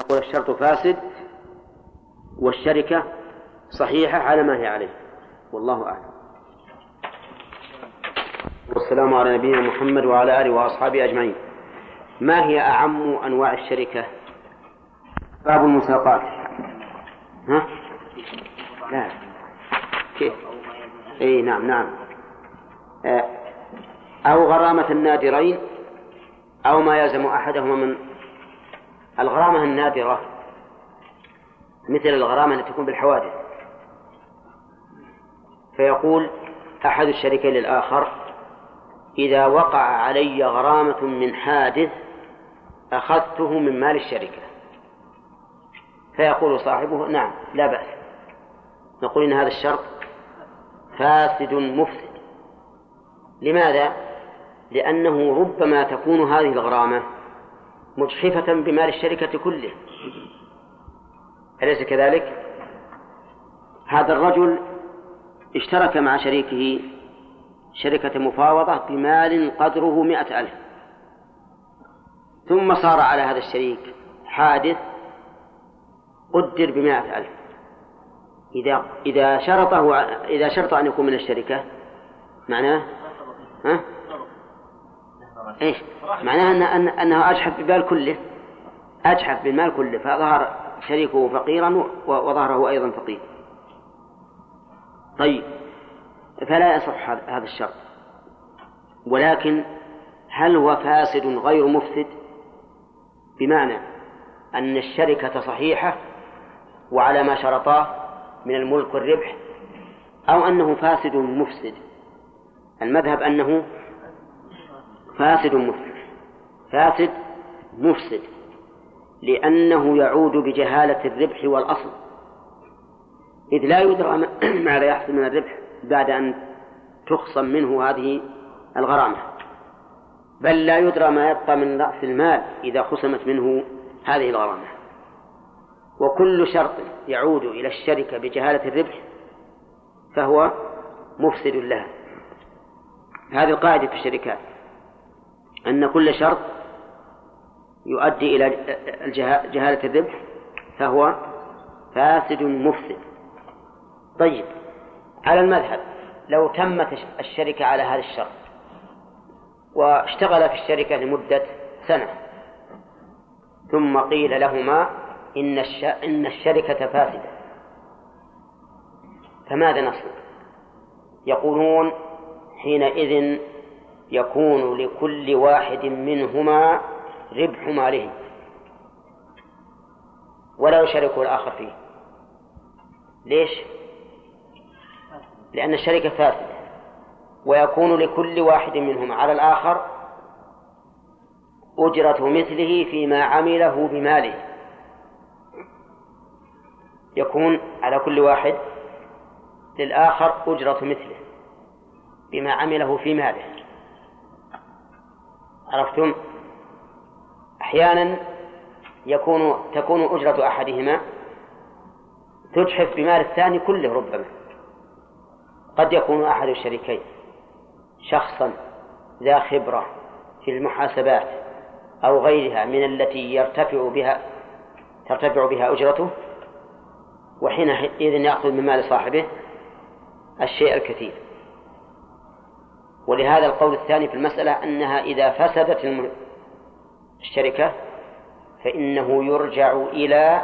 نقول الشرط فاسد والشركة صحيحة على ما هي عليه. والله أعلم. والسلام على نبينا محمد وعلى آله وأصحابه أجمعين. ما هي أعم أنواع الشركة؟ باب المساقات. ها؟ لا. كيف؟ إي نعم نعم. آه، أو غرامة النادرين أو ما يلزم أحدهما من الغرامة النادرة مثل الغرامة التي تكون بالحوادث. فيقول أحد الشريكين للآخر إذا وقع علي غرامة من حادث أخذته من مال الشركة. فيقول صاحبه نعم لا بأس. نقول إن هذا الشرط فاسد مفسد. لماذا؟ لأنه ربما تكون هذه الغرامة مجحفة بمال الشركة كله أليس كذلك؟ هذا الرجل اشترك مع شريكه شركة مفاوضة بمال قدره مئة ألف ثم صار على هذا الشريك حادث قدر بمائة ألف إذا إذا شرطه إذا شرط أن يكون من الشركة معناه ها؟ إيش؟ معناه أن أن أنه أجحف بالمال كله. أجحف بالمال كله. فظهر شريكه فقيرا وظهره أيضا فقير. طيب. فلا يصح هذا الشرط. ولكن هل هو فاسد غير مفسد؟ بمعنى أن الشركة صحيحة وعلى ما شرطاه من الملك والربح أو أنه فاسد مفسد. المذهب أنه فاسد مفسد. فاسد مفسد. لأنه يعود بجهالة الربح والأصل. إذ لا يدرى ماذا يحصل من الربح بعد أن تخصم منه هذه الغرامة. بل لا يدرى ما يبقى من رأس المال إذا خصمت منه هذه الغرامة. وكل شرط يعود إلى الشركة بجهالة الربح فهو مفسد لها. هذه القاعدة في الشركات. أن كل شرط يؤدي إلى جهالة الربح فهو فاسد مفسد طيب على المذهب لو تمت الشركة على هذا الشرط واشتغل في الشركة لمدة سنة ثم قيل لهما إن إن الشركة فاسدة فماذا نصنع؟ يقولون حينئذ يكون لكل واحد منهما ربح ماله ولا يشاركه الآخر فيه. ليش؟ لأن الشركة فاسدة ويكون لكل واحد منهما على الآخر أجرة مثله فيما عمله بماله. يكون على كل واحد للآخر أجرة مثله بما عمله في ماله. عرفتم؟ أحيانا يكون تكون أجرة أحدهما تجحف بمال الثاني كله ربما. قد يكون أحد الشريكين شخصا ذا خبرة في المحاسبات أو غيرها من التي يرتفع بها ترتفع بها أجرته وحينئذ يأخذ من مال صاحبه الشيء الكثير. ولهذا القول الثاني في المسألة أنها إذا فسدت الشركة فإنه يرجع إلى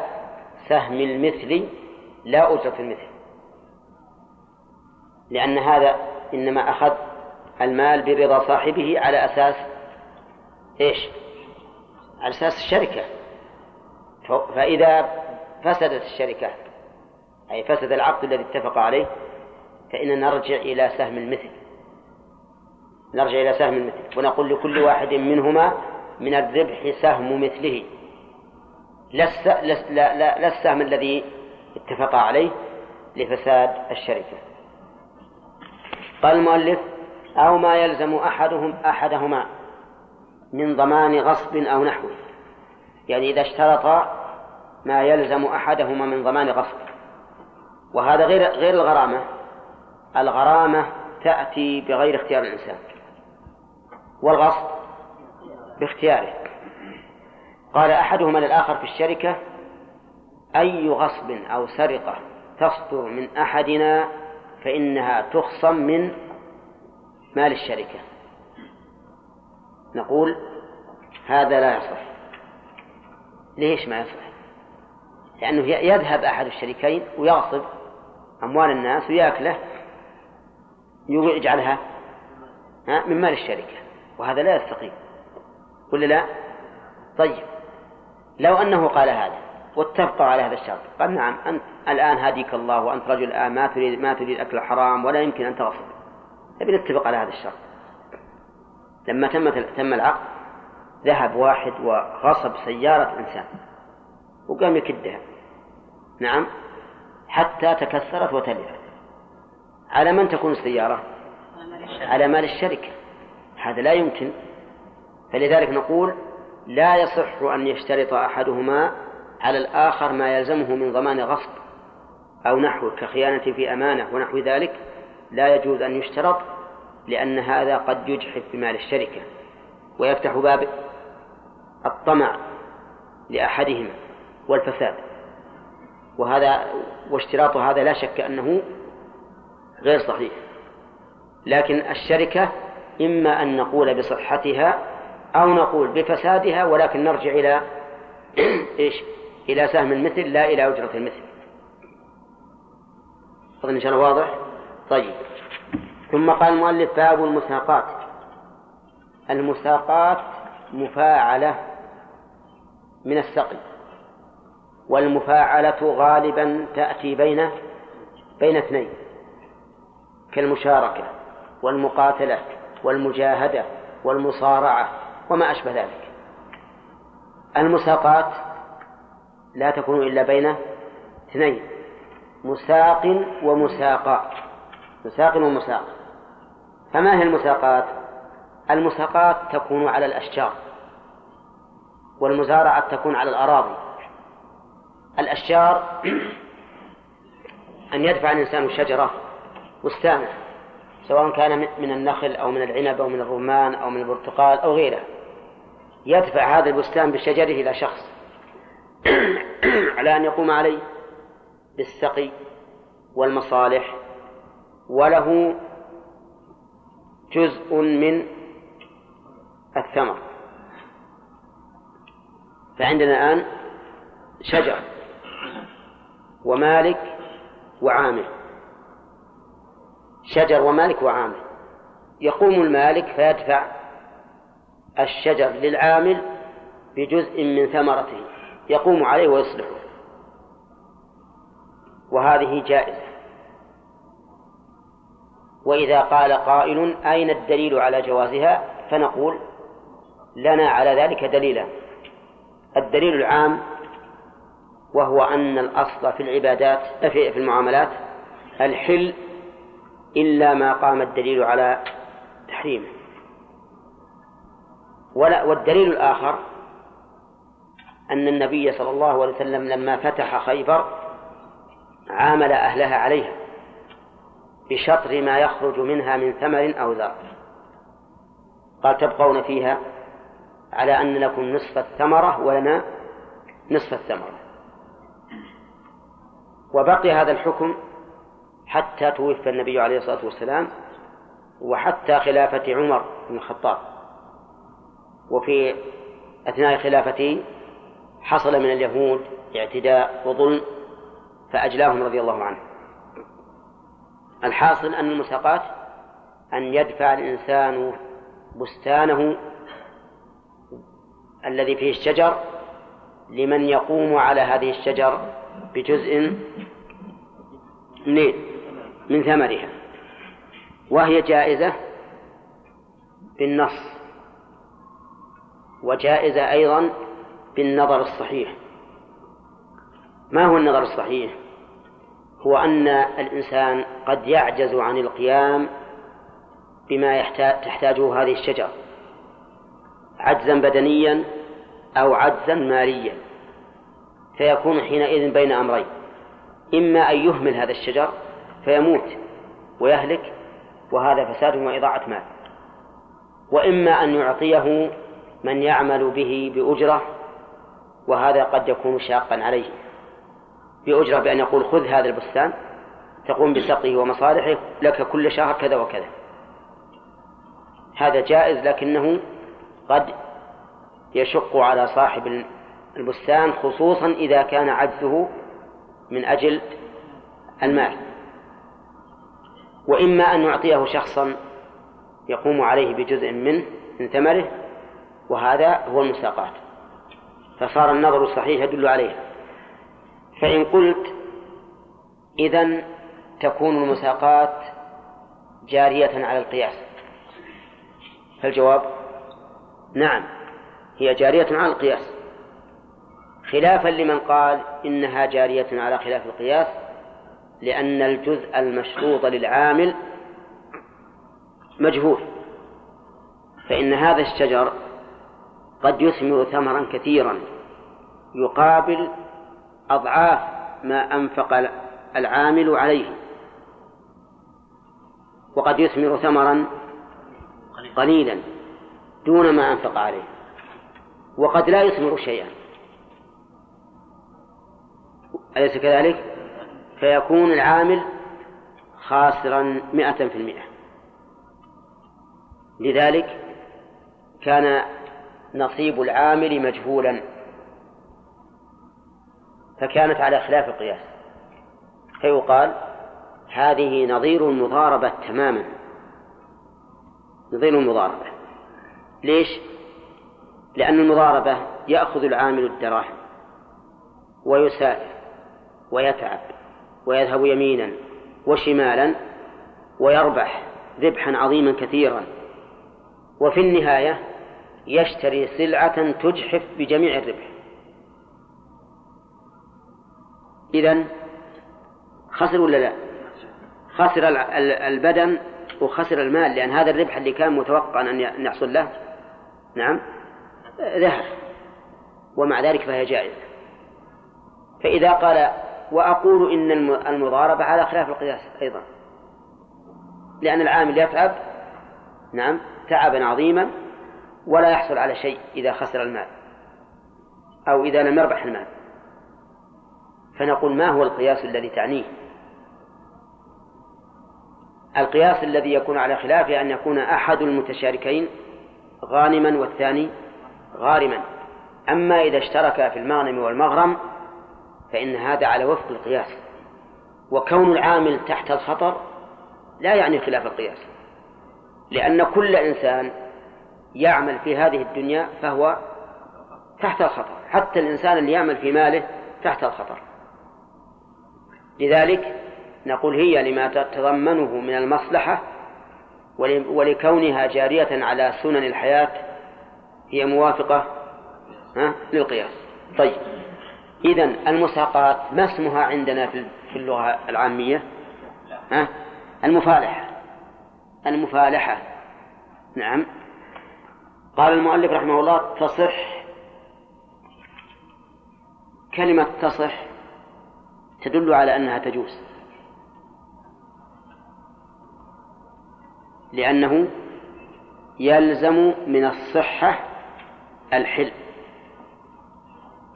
سهم المثل لا أجرة المثل. لأن هذا إنما أخذ المال برضا صاحبه على أساس إيش؟ على أساس الشركة. فإذا فسدت الشركة أي فسد العقد الذي اتفق عليه فإننا نرجع إلى سهم المثل. نرجع إلى سهم المثل ونقول لكل واحد منهما من الربح سهم مثله. لا السهم الذي اتفق عليه لفساد الشركة. قال المؤلف أو ما يلزم أحدهم أحدهما من ضمان غصب أو نحوه. يعني إذا اشترط ما يلزم أحدهما من ضمان غصب. وهذا غير غير الغرامة. الغرامة تأتي بغير اختيار الإنسان. والغصب باختياره. قال أحدهما للآخر في الشركة أي غصب أو سرقة تصدر من أحدنا فإنها تخصم من مال الشركة. نقول هذا لا يصح. ليش ما يصح؟ لأنه يذهب أحد الشريكين ويغصب أموال الناس ويأكله يجعلها من مال الشركة. وهذا لا يستقيم. ولا لا؟ طيب. لو أنه قال هذا واتفقوا على هذا الشرط. قال نعم أنت الآن هديك الله وأنت رجل الآن ما تريد ما تريد أكل الحرام ولا يمكن أن تغصب نبي نتفق على هذا الشرط. لما تم تم العقد ذهب واحد وغصب سيارة إنسان. وقام يكدها. نعم. حتى تكسرت وتلفت على من تكون السيارة؟ على مال الشركة. هذا لا يمكن. فلذلك نقول لا يصح أن يشترط أحدهما على الآخر ما يلزمه من ضمان غصب أو نحو كخيانة في أمانة ونحو ذلك لا يجوز أن يشترط لأن هذا قد يجحف بمال الشركة ويفتح باب الطمع لأحدهما والفساد. وهذا واشتراط هذا لا شك أنه غير صحيح. لكن الشركة إما أن نقول بصحتها أو نقول بفسادها ولكن نرجع إلى إيش؟ إلى سهم المثل لا إلى أجرة المثل. أظن إن شاء الله واضح؟ طيب. ثم قال المؤلف باب المساقات. المساقات مفاعلة من السقي والمفاعلة غالبا تأتي بين بين اثنين كالمشاركة والمقاتلة. والمجاهدة والمصارعة وما أشبه ذلك. المساقات لا تكون إلا بين اثنين مساق ومساقات مساق ومساق. فما هي المساقات؟ المساقات تكون على الأشجار والمزارعة تكون على الأراضي. الأشجار أن يدفع الإنسان شجرة بستانا سواء كان من النخل أو من العنب أو من الرمان أو من البرتقال أو غيره. يدفع هذا البستان بشجره إلى شخص. على أن يقوم عليه بالسقي والمصالح وله جزء من الثمر. فعندنا الآن شجر ومالك وعامل شجر ومالك وعامل. يقوم المالك فيدفع الشجر للعامل بجزء من ثمرته. يقوم عليه ويصلحه. وهذه جائزة. وإذا قال قائل أين الدليل على جوازها؟ فنقول لنا على ذلك دليلان الدليل العام وهو أن الأصل في العبادات في المعاملات الحل إلا ما قام الدليل على تحريمه. ولا والدليل الآخر أن النبي صلى الله عليه وسلم لما فتح خيبر عامل أهلها عليها بشطر ما يخرج منها من ثمر أو ذر. قال تبقون فيها على أن لكم نصف الثمرة ولنا نصف الثمرة. وبقي هذا الحكم حتى توفى النبي عليه الصلاة والسلام وحتى خلافة عمر بن الخطاب. وفي أثناء خلافته حصل من اليهود اعتداء وظلم فأجلاهم رضي الله عنه. الحاصل أن المساقات أن يدفع الإنسان بستانه الذي فيه الشجر لمن يقوم على هذه الشجر بجزء منين من ثمرها. وهي جائزة بالنص. وجائزة أيضا بالنظر الصحيح. ما هو النظر الصحيح؟ هو أن الإنسان قد يعجز عن القيام بما يحتاج تحتاجه هذه الشجرة عجزا بدنيا أو عجزا ماليا. فيكون حينئذ بين أمرين. إما أن يهمل هذا الشجر فيموت ويهلك وهذا فساد وإضاعة مال. وإما أن يعطيه من يعمل به بأجرة وهذا قد يكون شاقا عليه. بأجرة بأن يقول خذ هذا البستان تقوم بسقيه ومصالحه لك كل شهر كذا وكذا. هذا جائز لكنه قد يشق على صاحب البستان خصوصا إذا كان عجزه من أجل المال. وإما أن يعطيه شخصا يقوم عليه بجزء منه من ثمره وهذا هو المساقات. فصار النظر الصحيح يدل عليها. فإن قلت إذا تكون المساقات جارية على القياس. فالجواب نعم هي جارية على القياس. خلافا لمن قال إنها جارية على خلاف القياس لأن الجزء المشروط للعامل مجهول. فإن هذا الشجر قد يثمر ثمرا كثيرا يقابل أضعاف ما أنفق العامل عليه. وقد يثمر ثمرا قليلا دون ما أنفق عليه. وقد لا يثمر شيئا. أليس كذلك؟ فيكون العامل خاسرا مئة في المئة. لذلك كان نصيب العامل مجهولا. فكانت على خلاف القياس. فيقال هذه نظير المضاربة تماما. نظير المضاربة. ليش؟ لأن المضاربة يأخذ العامل الدراهم ويسافر ويتعب. ويذهب يمينا وشمالا ويربح ربحا عظيما كثيرا. وفي النهاية يشتري سلعة تجحف بجميع الربح. إذا خسر ولا لا؟ خسر البدن وخسر المال لأن هذا الربح اللي كان متوقعا أن يحصل له نعم ذهب. ومع ذلك فهي جائزة. فإذا قال وأقول إن المضاربة على خلاف القياس أيضا. لأن العامل يتعب نعم تعبا عظيما ولا يحصل على شيء إذا خسر المال أو إذا لم يربح المال. فنقول ما هو القياس الذي تعنيه؟ القياس الذي يكون على خلافه أن يكون أحد المتشاركين غانما والثاني غارما. أما إذا اشترك في المغنم والمغرم فإن هذا على وفق القياس. وكون العامل تحت الخطر لا يعني خلاف القياس. لأن كل إنسان يعمل في هذه الدنيا فهو تحت الخطر. حتى الإنسان اللي يعمل في ماله تحت الخطر. لذلك نقول هي لما تتضمنه من المصلحة ولكونها جارية على سنن الحياة هي موافقة للقياس. طيب. إذا المساقات ما اسمها عندنا في اللغة العامية؟ ها؟ المفالحة. المفالحة. نعم. قال المؤلف رحمه الله تصح. كلمة تصح تدل على أنها تجوز. لأنه يلزم من الصحة الحل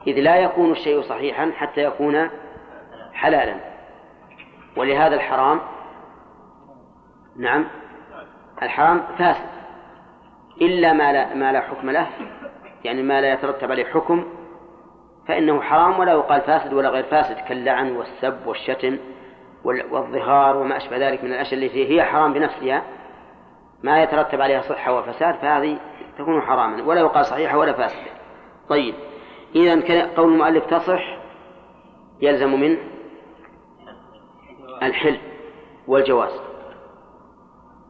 إذ لا يكون الشيء صحيحا حتى يكون حلالا. ولهذا الحرام نعم الحرام فاسد. إلا ما لا, ما لا حكم له يعني ما لا يترتب عليه حكم فإنه حرام ولا يقال فاسد ولا غير فاسد كاللعن والسب والشتم والظهار وما أشبه ذلك من الأشياء التي هي حرام بنفسها ما يترتب عليها صحة وفساد فهذه تكون حراما ولا يقال صحيحة ولا فاسدة. طيب. إذا قول المؤلف تصح يلزم من الحل والجواز.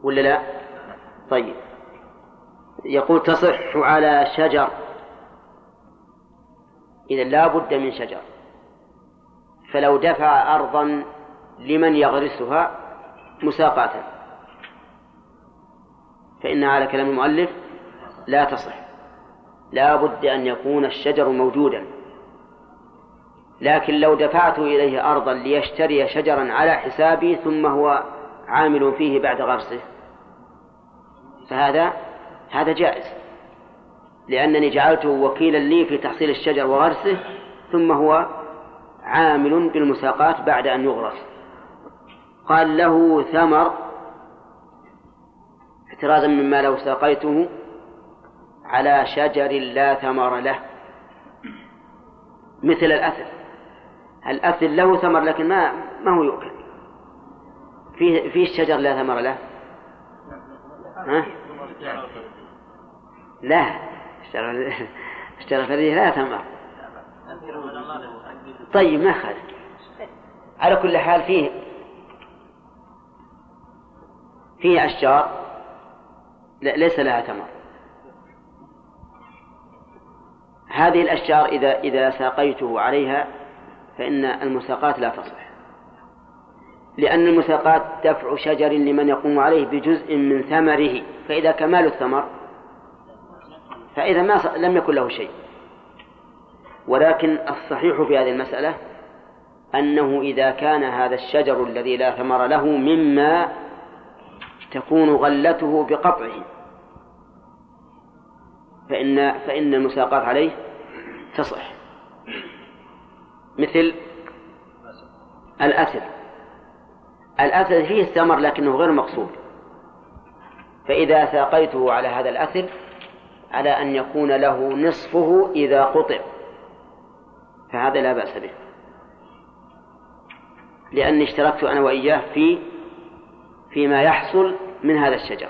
ولا لا؟ طيب. يقول تصح على شجر. إذا لا بد من شجر. فلو دفع أرضا لمن يغرسها مساقاة فإنها على كلام المؤلف لا تصح. لا بد أن يكون الشجر موجودا. لكن لو دفعت إليه أرضا ليشتري شجرا على حسابي ثم هو عامل فيه بعد غرسه فهذا هذا جائز. لأنني جعلته وكيلا لي في تحصيل الشجر وغرسه ثم هو عامل بالمساقات بعد أن يغرس. قال له ثمر احترازا مما لو ساقيته على شجر لا ثمر له. مثل الأثل. الأثل له ثمر لكن ما ما هو يؤكل. فيه فيه الشجر لا ثمر له؟ ها؟ لا. الشجر الذي لا ثمر. طيب ما خالف. على كل حال فيه فيه أشجار. ليس لها ثمر. هذه الأشجار إذا إذا ساقيته عليها فإن المساقات لا تصح لأن المساقات دفع شجر لمن يقوم عليه بجزء من ثمره فإذا كمال الثمر فإذا ما لم يكن له شيء. ولكن الصحيح في هذه المسألة أنه إذا كان هذا الشجر الذي لا ثمر له مما تكون غلته بقطعه. فإن فإن المساقات عليه تصح. مثل الأثر. الأثر فيه الثمر لكنه غير مقصود. فإذا ساقيته على هذا الأثر على أن يكون له نصفه إذا قطع. فهذا لا بأس به. لأني اشتركت أنا وإياه في فيما يحصل من هذا الشجر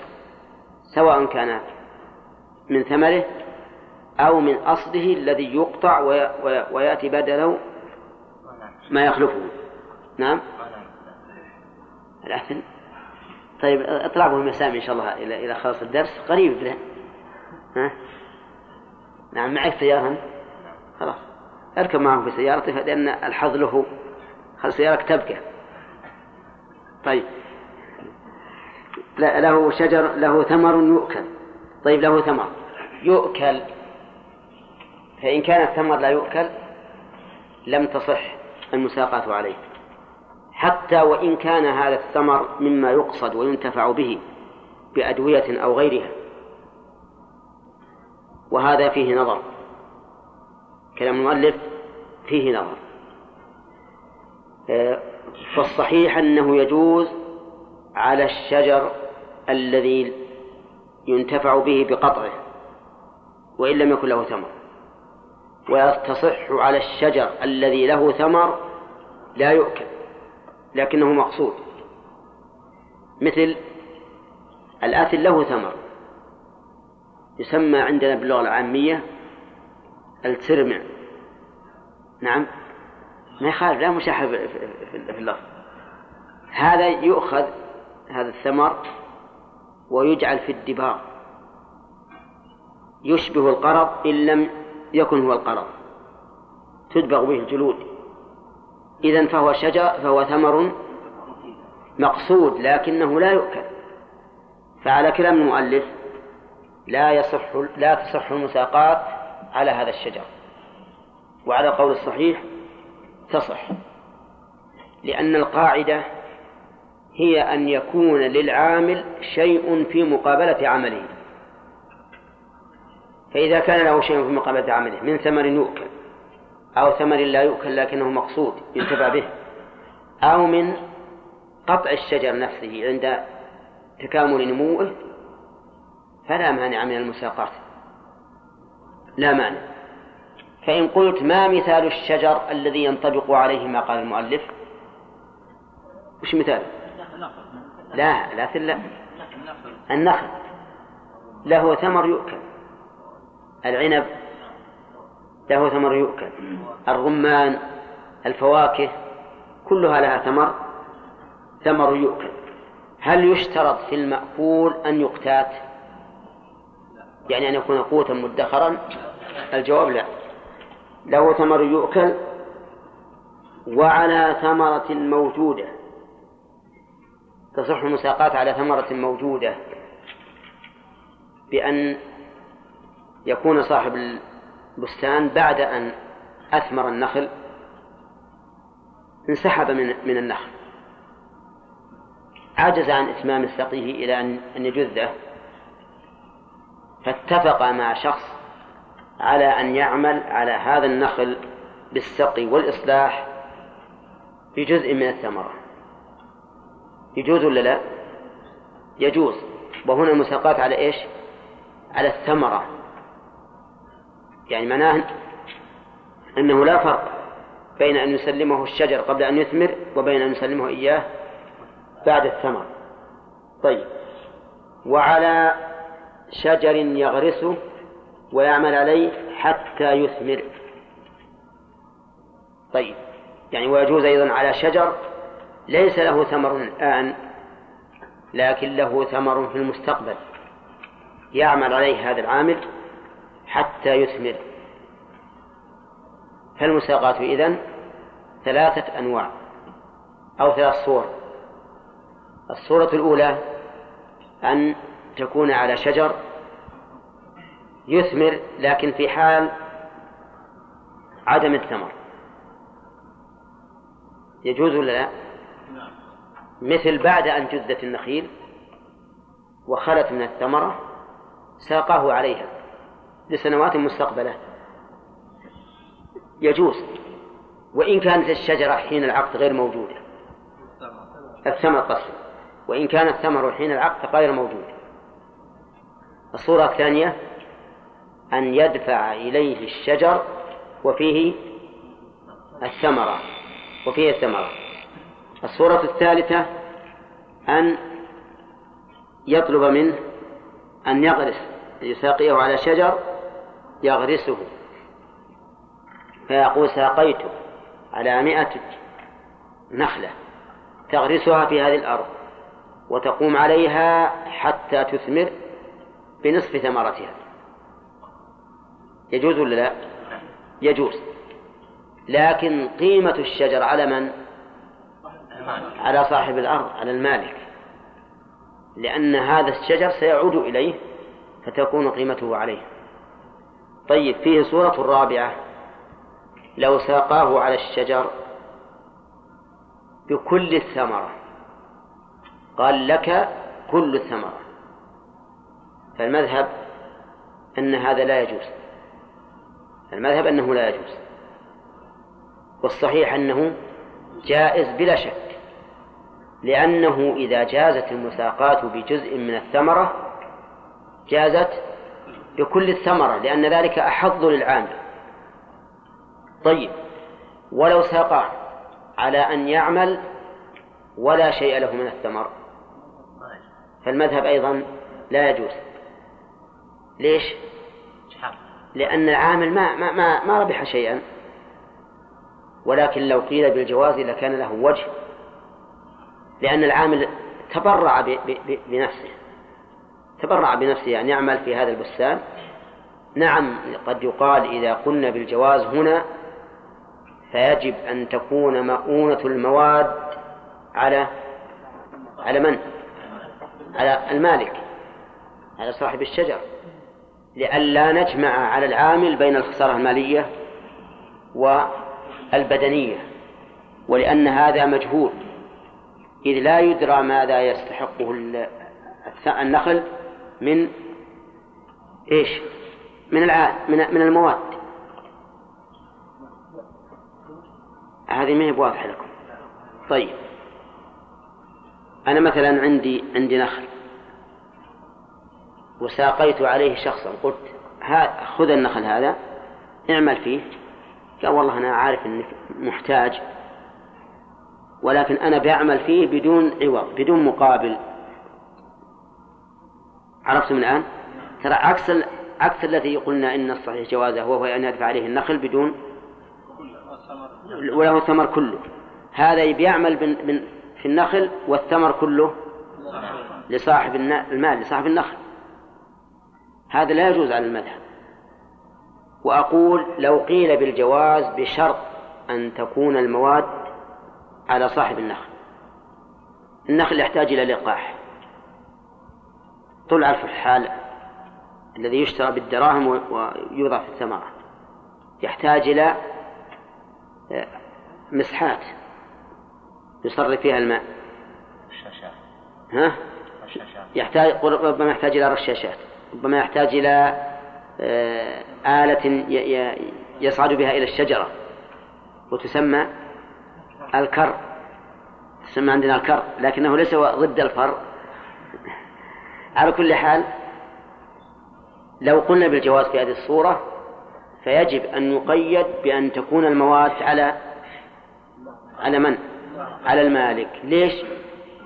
سواء كان من ثمره أو من أصله الذي يقطع ويأتي بدله ما يخلفه. نعم. الأحسن. طيب اطلع به المسامي إن شاء الله إلى إلى خلاص الدرس. قريب له ها؟ نعم معك سيارة خلاص. أركب معه في سيارته لأن الحظ له. خل سيارتك تبقى طيب. له شجر له ثمر يؤكل. طيب له ثمر. يؤكل. فإن كان الثمر لا يؤكل لم تصح المساقات عليه. حتى وإن كان هذا الثمر مما يقصد وينتفع به بأدوية أو غيرها. وهذا فيه نظر. كلام المؤلف فيه نظر. آه، فالصحيح أنه يجوز على الشجر الذي ينتفع به بقطعه. وإن لم يكن له ثمر. ويستصح على الشجر الذي له ثمر لا يؤكل لكنه مقصود. مثل الآثل له ثمر يسمى عندنا باللغة العامية الترمع. نعم؟ ما يخالف لا مشاحة في اللفظ. هذا يؤخذ هذا الثمر ويجعل في الدباغ. يشبه القرض إن لم يكن هو القرض. تدبغ به الجلود. إذا فهو شجر فهو ثمر مقصود لكنه لا يؤكل. فعلى كلام المؤلف لا يصح لا تصح المساقات على هذا الشجر. وعلى القول الصحيح تصح. لأن القاعدة هي أن يكون للعامل شيء في مقابلة عمله. فإذا كان له شيء في مقابلة عمله من ثمر يؤكل أو ثمر لا يؤكل لكنه مقصود ينتفع به أو من قطع الشجر نفسه عند تكامل نموه فلا مانع من المساقات لا مانع. فإن قلت ما مثال الشجر الذي ينطبق عليه ما قال المؤلف؟ وش مثال لا لا لا النخل له ثمر يؤكل. العنب له ثمر يؤكل. الرمان الفواكه كلها لها ثمر ثمر يؤكل. هل يشترط في المأكول أن يقتات؟ يعني أن يكون قوتا مدخرا؟ الجواب لا. له ثمر يؤكل وعلى ثمرة موجودة. تصح المساقات على ثمرة موجودة. بأن يكون صاحب البستان بعد أن أثمر النخل انسحب من من النخل. عجز عن إتمام سقيه إلى أن يجذه فاتفق مع شخص على أن يعمل على هذا النخل بالسقي والإصلاح بجزء من الثمرة. يجوز ولا لا؟ يجوز. وهنا المساقات على إيش؟ على الثمرة. يعني معناه أنه لا فرق بين أن يسلمه الشجر قبل أن يثمر وبين أن يسلمه إياه بعد الثمر. طيب. وعلى شجر يغرسه ويعمل عليه حتى يثمر. طيب. يعني ويجوز أيضا على شجر ليس له ثمر الآن لكن له ثمر في المستقبل. يعمل عليه هذا العامل حتى يثمر فالمساقات إذن ثلاثة أنواع أو ثلاث صور. الصورة الأولى أن تكون على شجر يثمر لكن في حال عدم الثمر يجوز ولا لا؟ مثل بعد أن جدت النخيل وخلت من الثمرة ساقاه عليها. لسنوات مستقبلة. يجوز وإن كانت الشجرة حين العقد غير موجودة. الثمر قصد وإن كان الثمر حين العقد غير موجود الصورة الثانية أن يدفع إليه الشجر وفيه الثمرة وفيه الثمرة. الصورة الثالثة أن يطلب منه أن يغرس يساقيه على شجر يغرسه. فيقول ساقيته على مئة نخلة تغرسها في هذه الأرض وتقوم عليها حتى تثمر بنصف ثمرتها. يجوز ولا لا؟ يجوز. لكن قيمة الشجر على من؟ على صاحب الأرض على المالك. لأن هذا الشجر سيعود إليه فتكون قيمته عليه. طيب فيه صورة رابعة لو ساقاه على الشجر بكل الثمرة. قال لك كل الثمرة. فالمذهب أن هذا لا يجوز. المذهب أنه لا يجوز. والصحيح أنه جائز بلا شك. لأنه إذا جازت المساقات بجزء من الثمرة جازت بكل الثمرة لأن ذلك أحظ للعامل. طيب ولو ساقاه على أن يعمل ولا شيء له من الثمر. فالمذهب أيضا لا يجوز. ليش؟ لأن العامل ما ما ما, ما ربح شيئا. ولكن لو قيل بالجواز لكان له وجه. لأن العامل تبرع بنفسه. تبرع بنفسه أن يعمل في هذا البستان. نعم قد يقال إذا قلنا بالجواز هنا فيجب أن تكون مؤونة المواد على على من؟ على المالك على صاحب الشجر. لئلا نجمع على العامل بين الخسارة المالية والبدنية ولأن هذا مجهول. إذ لا يدرى ماذا يستحقه النخل من إيش؟ من العاد من من المواد. هذه ما هي بواضحة لكم. طيب. أنا مثلا عندي عندي نخل. وساقيت عليه شخصا. قلت خذ النخل هذا اعمل فيه. قال والله أنا عارف أنك محتاج ولكن أنا بعمل فيه بدون عوض بدون مقابل. عرفتم الآن؟ ترى عكس عكس الذي قلنا إن الصحيح جوازه وهو أن يدفع عليه النخل بدون وله الثمر كله. هذا بيعمل في النخل والثمر كله لصاحب المال لصاحب النخل. هذا لا يجوز على المذهب. وأقول لو قيل بالجواز بشرط أن تكون المواد على صاحب النخل. النخل يحتاج إلى لقاح. طلع الفحال الذي يشترى بالدراهم ويوضع في الثمرة. يحتاج إلى آه، مسحات يصرف فيها الماء. رشاشات ها؟ رشاشات يحتاج ربما يحتاج إلى رشاشات ربما يحتاج إلى آه، آلة يصعد بها إلى الشجرة. وتسمى الكر. تسمى عندنا الكر لكنه ليس ضد الفر. على كل حال لو قلنا بالجواز في هذه الصورة فيجب أن يقيد بأن تكون المواد على على من؟ على المالك ليش؟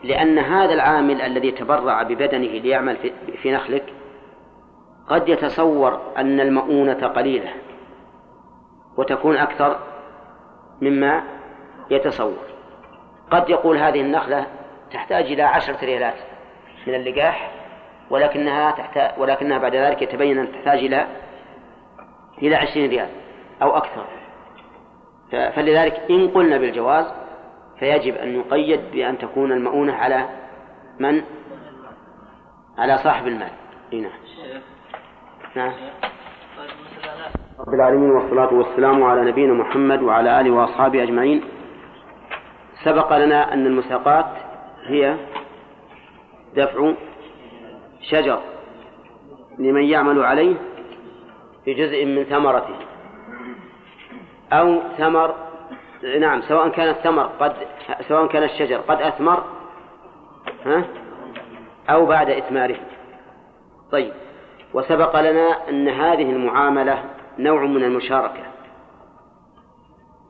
لأن هذا العامل الذي تبرع ببدنه ليعمل في نخلك قد يتصور أن المؤونة قليلة وتكون أكثر مما يتصور قد يقول هذه النخلة تحتاج إلى عشرة ريالات من اللقاح ولكنها تحتاج ولكنها بعد ذلك يتبين أن تحتاج إلى إلى عشرين ريال أو أكثر. فلذلك إن قلنا بالجواز فيجب أن يقيد بأن تكون المؤونة على من؟ على صاحب المال. نعم. نعم. رب العالمين والصلاة والسلام على نبينا محمد وعلى آله وأصحابه أجمعين. سبق لنا أن المساقات هي دفع شجر لمن يعمل عليه في جزء من ثمرته. أو ثمر نعم سواء كان الثمر قد سواء كان الشجر قد أثمر ها؟ أو بعد إثماره. طيب وسبق لنا أن هذه المعاملة نوع من المشاركة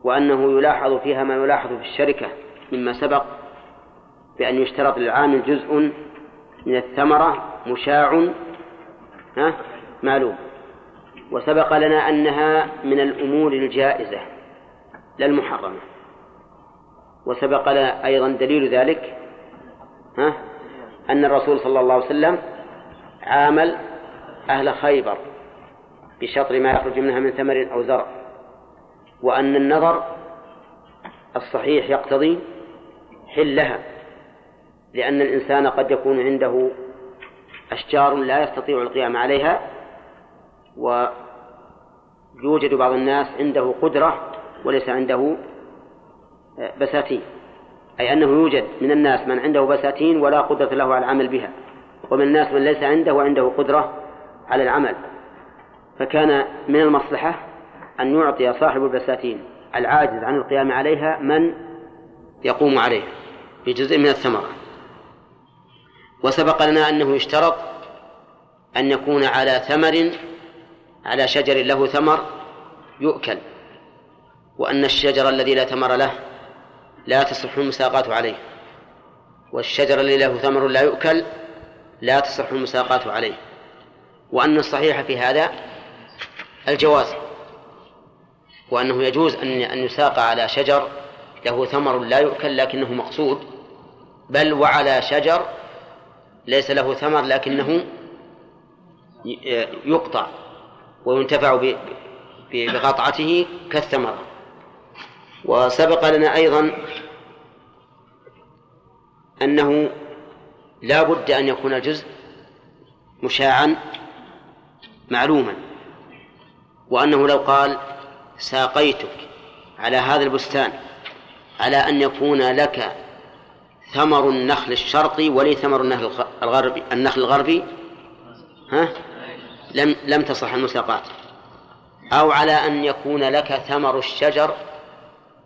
وأنه يلاحظ فيها ما يلاحظ في الشركة مما سبق بأن يشترط للعامل جزء من الثمرة مشاع معلوم. وسبق لنا أنها من الأمور الجائزة لا المحرمة. وسبق لنا أيضا دليل ذلك ها؟ أن الرسول صلى الله عليه وسلم عامل أهل خيبر بشطر ما يخرج منها من ثمر أو زرع وأن النظر الصحيح يقتضي حلها لأن الإنسان قد يكون عنده أشجار لا يستطيع القيام عليها ويوجد بعض الناس عنده قدرة وليس عنده بساتين. أي أنه يوجد من الناس من عنده بساتين ولا قدرة له على العمل بها ومن الناس من ليس عنده وعنده قدرة على العمل. فكان من المصلحة أن يعطي صاحب البساتين العاجز عن القيام عليها من يقوم عليه بجزء من الثمرة. وسبق لنا أنه يشترط أن يكون على ثمر على شجر له ثمر يؤكل وأن الشجر الذي لا ثمر له لا تصح المساقات عليه والشجر الذي له ثمر لا يؤكل لا تصح المساقات عليه وأن الصحيح في هذا الجواز وأنه يجوز أن أن يساق على شجر له ثمر لا يؤكل لكنه مقصود بل وعلى شجر ليس له ثمر لكنه يقطع وينتفع بقطعته كالثمرة. وسبق لنا أيضا أنه لا بد أن يكون الجزء مشاعا معلوما وأنه لو قال ساقيتك على هذا البستان على أن يكون لك ثمر النخل الشرقي ولي ثمر النخل الغربي النخل الغربي؟ ها؟ لم لم تصح المساقات. أو على أن يكون لك ثمر الشجر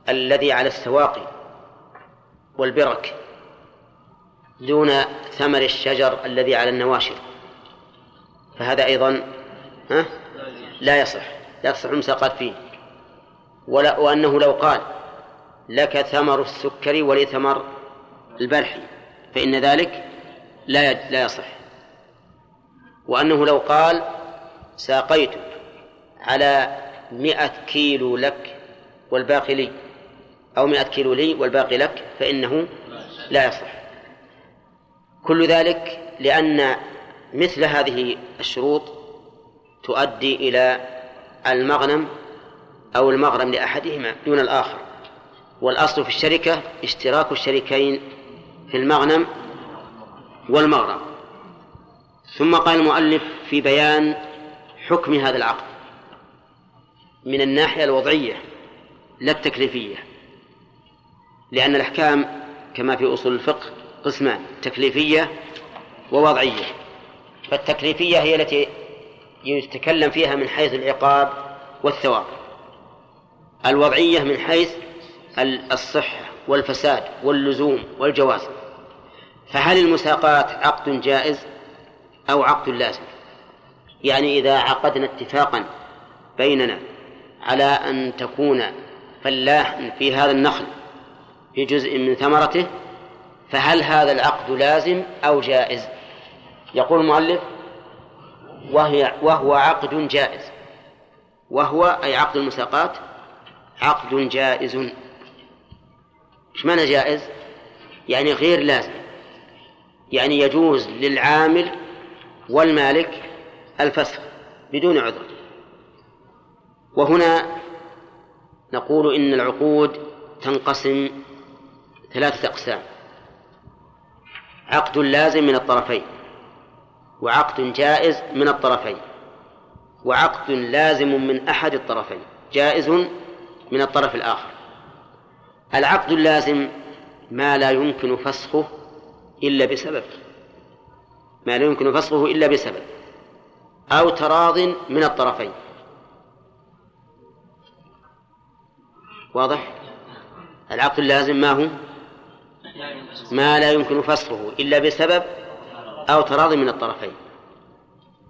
الذي على السواقي والبرك دون ثمر الشجر الذي على النواشر. فهذا أيضا ها؟ لا يصح. لا يصح المساقات فيه. ولا وأنه لو قال لك ثمر السكر ولي ثمر البلح فإن ذلك لا لا يصح. وأنه لو قال ساقيتك على مئة كيلو لك والباقي لي أو مئة كيلو لي والباقي لك فإنه لا يصح. كل ذلك لأن مثل هذه الشروط تؤدي إلى المغنم أو المغرم لأحدهما دون الآخر. والأصل في الشركة اشتراك الشريكين في المغنم والمغرم. ثم قال المؤلف في بيان حكم هذا العقد من الناحية الوضعية لا التكليفية لأن الأحكام كما في أصول الفقه قسمان تكليفية ووضعية. فالتكليفية هي التي يتكلم فيها من حيث العقاب والثواب. الوضعية من حيث الصحة والفساد واللزوم والجواز. فهل المساقات عقد جائز أو عقد لازم؟ يعني إذا عقدنا اتفاقا بيننا على أن تكون فلاحا في هذا النخل في جزء من ثمرته فهل هذا العقد لازم أو جائز؟ يقول المؤلف وهي وهو عقد جائز. وهو أي عقد المساقات؟ عقد جائز. إيش معنى جائز؟ يعني غير لازم. يعني يجوز للعامل والمالك الفسخ بدون عذر. وهنا نقول إن العقود تنقسم ثلاثة أقسام. عقد لازم من الطرفين وعقد جائز من الطرفين وعقد لازم من أحد الطرفين جائز من الطرف الآخر. العقد اللازم ما لا يمكن فسخه إلا بسبب ما لا يمكن فسخه إلا بسبب أو تراض من الطرفين. واضح؟ العقد اللازم ما هو؟ ما لا يمكن فسخه إلا بسبب أو تراض من الطرفين.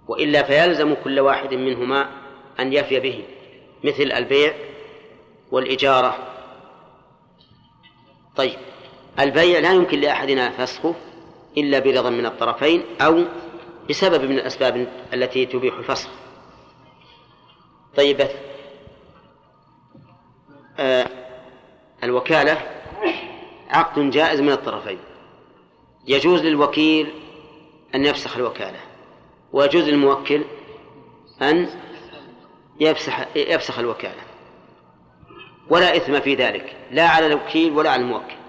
وإلا فيلزم كل واحد منهما أن يفي به مثل البيع والإجارة. طيب. البيع لا يمكن لأحدنا فسخه إلا برضا من الطرفين أو بسبب من الأسباب التي تبيح الفسخ. طيب آه الوكالة عقد جائز من الطرفين. يجوز للوكيل أن يفسخ الوكالة ويجوز للموكل أن يفسخ يفسخ الوكالة. ولا إثم في ذلك لا على الوكيل ولا على الموكل.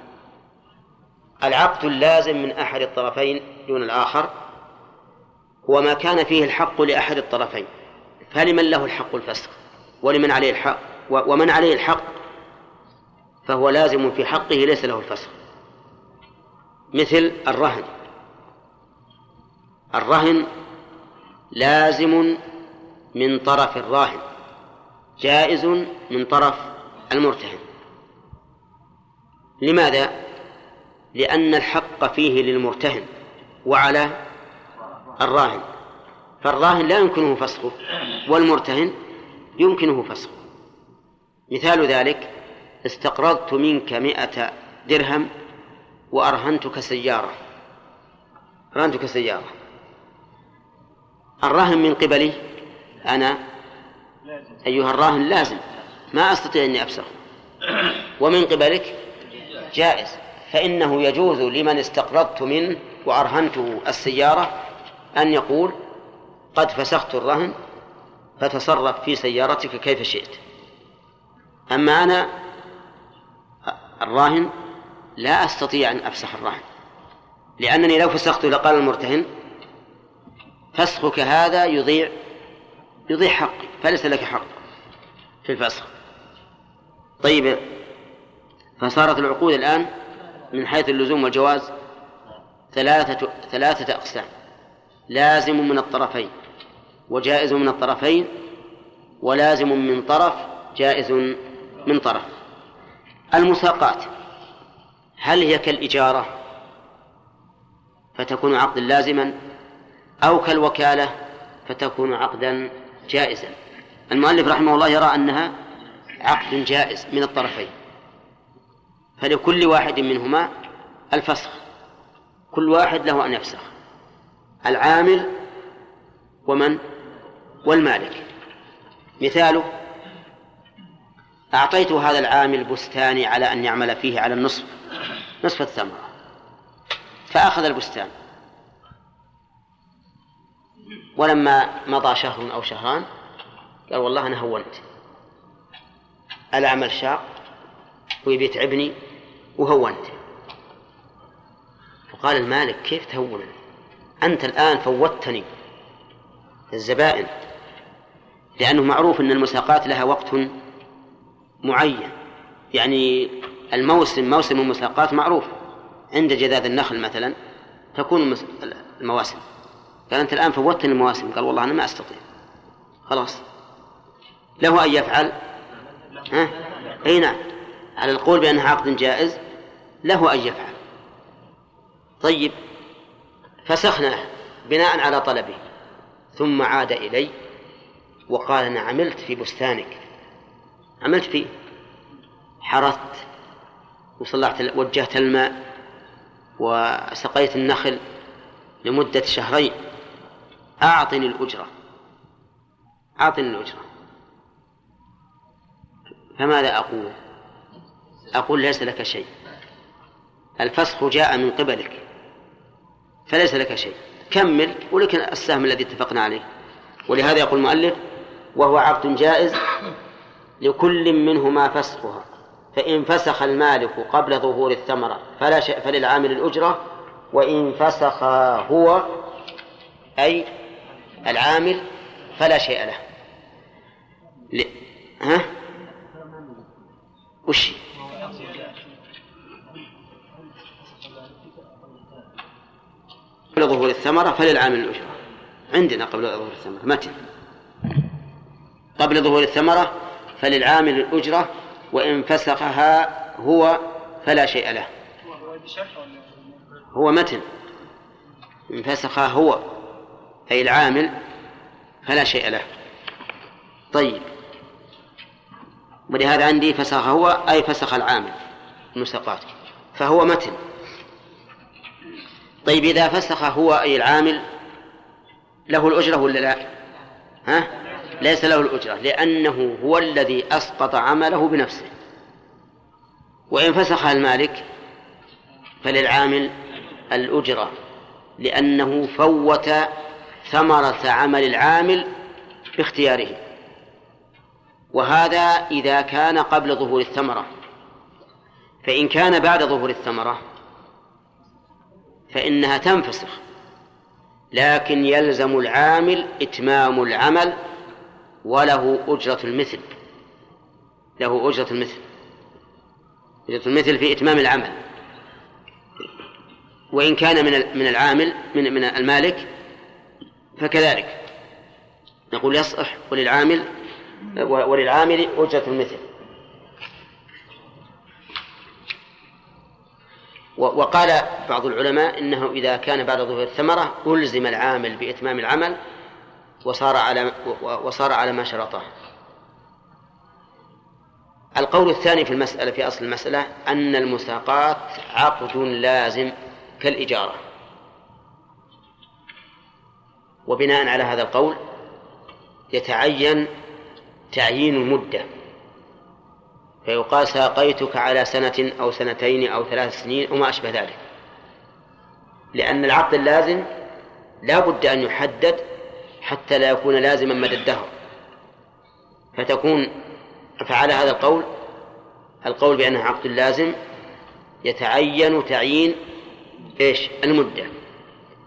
العقد اللازم من أحد الطرفين دون الآخر هو ما كان فيه الحق لأحد الطرفين فلمن له الحق الفسخ ولمن عليه الحق؟ ومن عليه الحق فهو لازم في حقه ليس له الفسخ مثل الرهن. الرهن لازم من طرف الراهن جائز من طرف المرتهن. لماذا؟ لأن الحق فيه للمرتهن وعلى الراهن فالراهن لا يمكنه فسخه والمرتهن يمكنه فسخه مثال ذلك استقرضت منك مئة درهم وأرهنتك سيارة. أرهنتك سيارة. الراهن من قبلي أنا أيها الراهن لازم ما أستطيع أني أفسخ ومن قبلك جائز. فإنه يجوز لمن استقرضت منه وأرهنته السيارة أن يقول قد فسخت الرهن فتصرف في سيارتك كيف شئت. أما أنا الراهن لا أستطيع أن أفسخ الرهن لأنني لو فسخته لقال المرتهن فسخك هذا يضيع يضيع حقي فليس لك حق في الفسخ. طيب فصارت العقود الآن من حيث اللزوم والجواز ثلاثة ثلاثة أقسام. لازم من الطرفين وجائز من الطرفين ولازم من طرف جائز من طرف. المساقات هل هي كالإجارة فتكون عقدا لازما أو كالوكالة فتكون عقدا جائزا؟ المؤلف رحمه الله يرى أنها عقد جائز من الطرفين. فلكل واحد منهما الفسخ. كل واحد له أن يفسخ. العامل ومن؟ والمالك. مثاله أعطيت هذا العامل بستاني على أن يعمل فيه على النصف نصف الثمرة. فأخذ البستان. ولما مضى شهر أو شهران قال والله أنا هونت. العمل شاق ويبي يتعبني وهونت فقال المالك كيف تهونني؟ أنت الآن فوتني الزبائن. لأنه معروف أن المساقات لها وقت معين. يعني الموسم موسم المساقات معروف. عند جذاذ النخل مثلا تكون المواسم. قال أنت الآن فوتني المواسم. قال والله أنا ما أستطيع. خلاص. له أن يفعل. ها؟ أي نعم. على القول بأنها عقد جائز. له أن يفعل. طيب فسخناه بناء على طلبه ثم عاد إلي وقال أنا عملت في بستانك. عملت فيه حرثت وصلحت وجهت الماء وسقيت النخل لمدة شهرين. أعطني الأجرة. أعطني الأجرة. فماذا أقول؟ أقول ليس لك شيء. الفسخ جاء من قبلك فليس لك شيء. كمل ولكن السهم الذي اتفقنا عليه. ولهذا يقول المؤلف وهو عقد جائز لكل منهما فسخها. فإن فسخ المالك قبل ظهور الثمرة فلا شيء فللعامل الأجرة. وإن فسخ هو أي العامل فلا شيء له. ل... ها؟ وش؟ قبل ظهور الثمرة فللعامل الأجرة. عندنا قبل ظهور الثمرة متى قبل ظهور الثمرة فللعامل الأجرة وإن فسخها هو فلا شيء له. هو متن. إن فسخها هو أي العامل فلا شيء له. طيب. ولهذا عندي فسخ هو أي فسخ العامل المساقات فهو متن. طيب إذا فسخ هو أي العامل له الأجرة ولا لا؟ ها؟ ليس له الأجرة لأنه هو الذي أسقط عمله بنفسه وإن فسخ المالك فللعامل الأجرة لأنه فوت ثمرة عمل العامل باختياره وهذا إذا كان قبل ظهور الثمرة فإن كان بعد ظهور الثمرة فإنها تنفسخ. لكن يلزم العامل إتمام العمل وله أجرة المثل. له أجرة المثل. أجرة المثل في إتمام العمل. وإن كان من من العامل من من المالك فكذلك. نقول يصح وللعامل وللعامل أجرة المثل. وقال بعض العلماء إنه إذا كان بعد ظهور الثمرة ألزم العامل بإتمام العمل وصار على وصار على ما شرطه. القول الثاني في المسألة في أصل المسألة أن المساقات عقد لازم كالإجارة وبناء على هذا القول يتعين تعيين المدة فيقال ساقيتك على سنة أو سنتين أو ثلاث سنين أو ما أشبه ذلك. لأن العقد اللازم لا بد أن يحدد حتى لا يكون لازما مدى الدهر فتكون فعلى هذا القول القول بأنه عقد لازم يتعين تعيين إيش؟ المدة.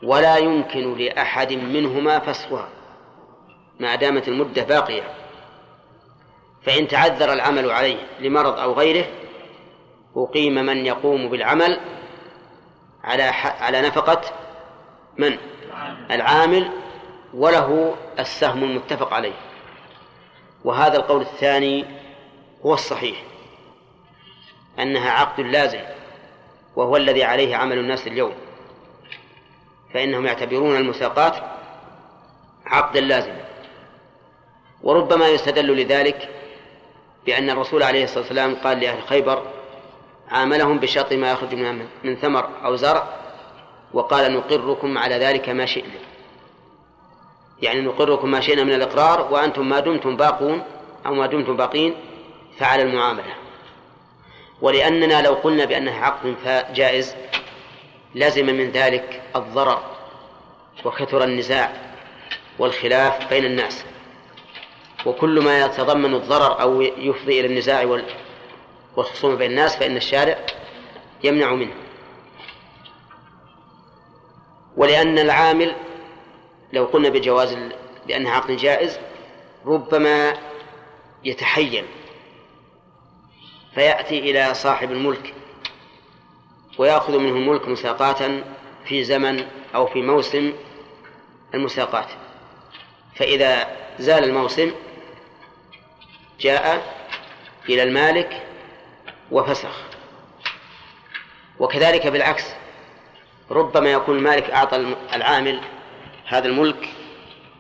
ولا يمكن لأحد منهما فسخها ما دامت المدة باقية. فإن تعذر العمل عليه لمرض أو غيره أقيم من يقوم بالعمل على على نفقة من؟ العامل وله السهم المتفق عليه وهذا القول الثاني هو الصحيح أنها عقد لازم وهو الذي عليه عمل الناس اليوم فإنهم يعتبرون المساقات عقدا لازما وربما يستدل لذلك بأن الرسول عليه الصلاة والسلام قال لأهل خيبر عاملهم بشرط ما يخرج من من ثمر أو زرع وقال نقركم على ذلك ما شئنا. يعني نقركم ما شئنا من الإقرار وأنتم ما دمتم باقون أو ما دمتم باقين فعلى المعاملة. ولأننا لو قلنا بأنها عقد جائز لزم من ذلك الضرر وكثر النزاع والخلاف بين الناس. وكل ما يتضمن الضرر أو يفضي إلى النزاع والخصومة بين الناس فإن الشارع يمنع منه. ولأن العامل لو قلنا بجواز بأنها عقد جائز ربما يتحين فيأتي إلى صاحب الملك ويأخذ منه الملك مساقاة في زمن أو في موسم المساقات فإذا زال الموسم جاء إلى المالك وفسخ. وكذلك بالعكس ربما يكون المالك أعطى العامل هذا الملك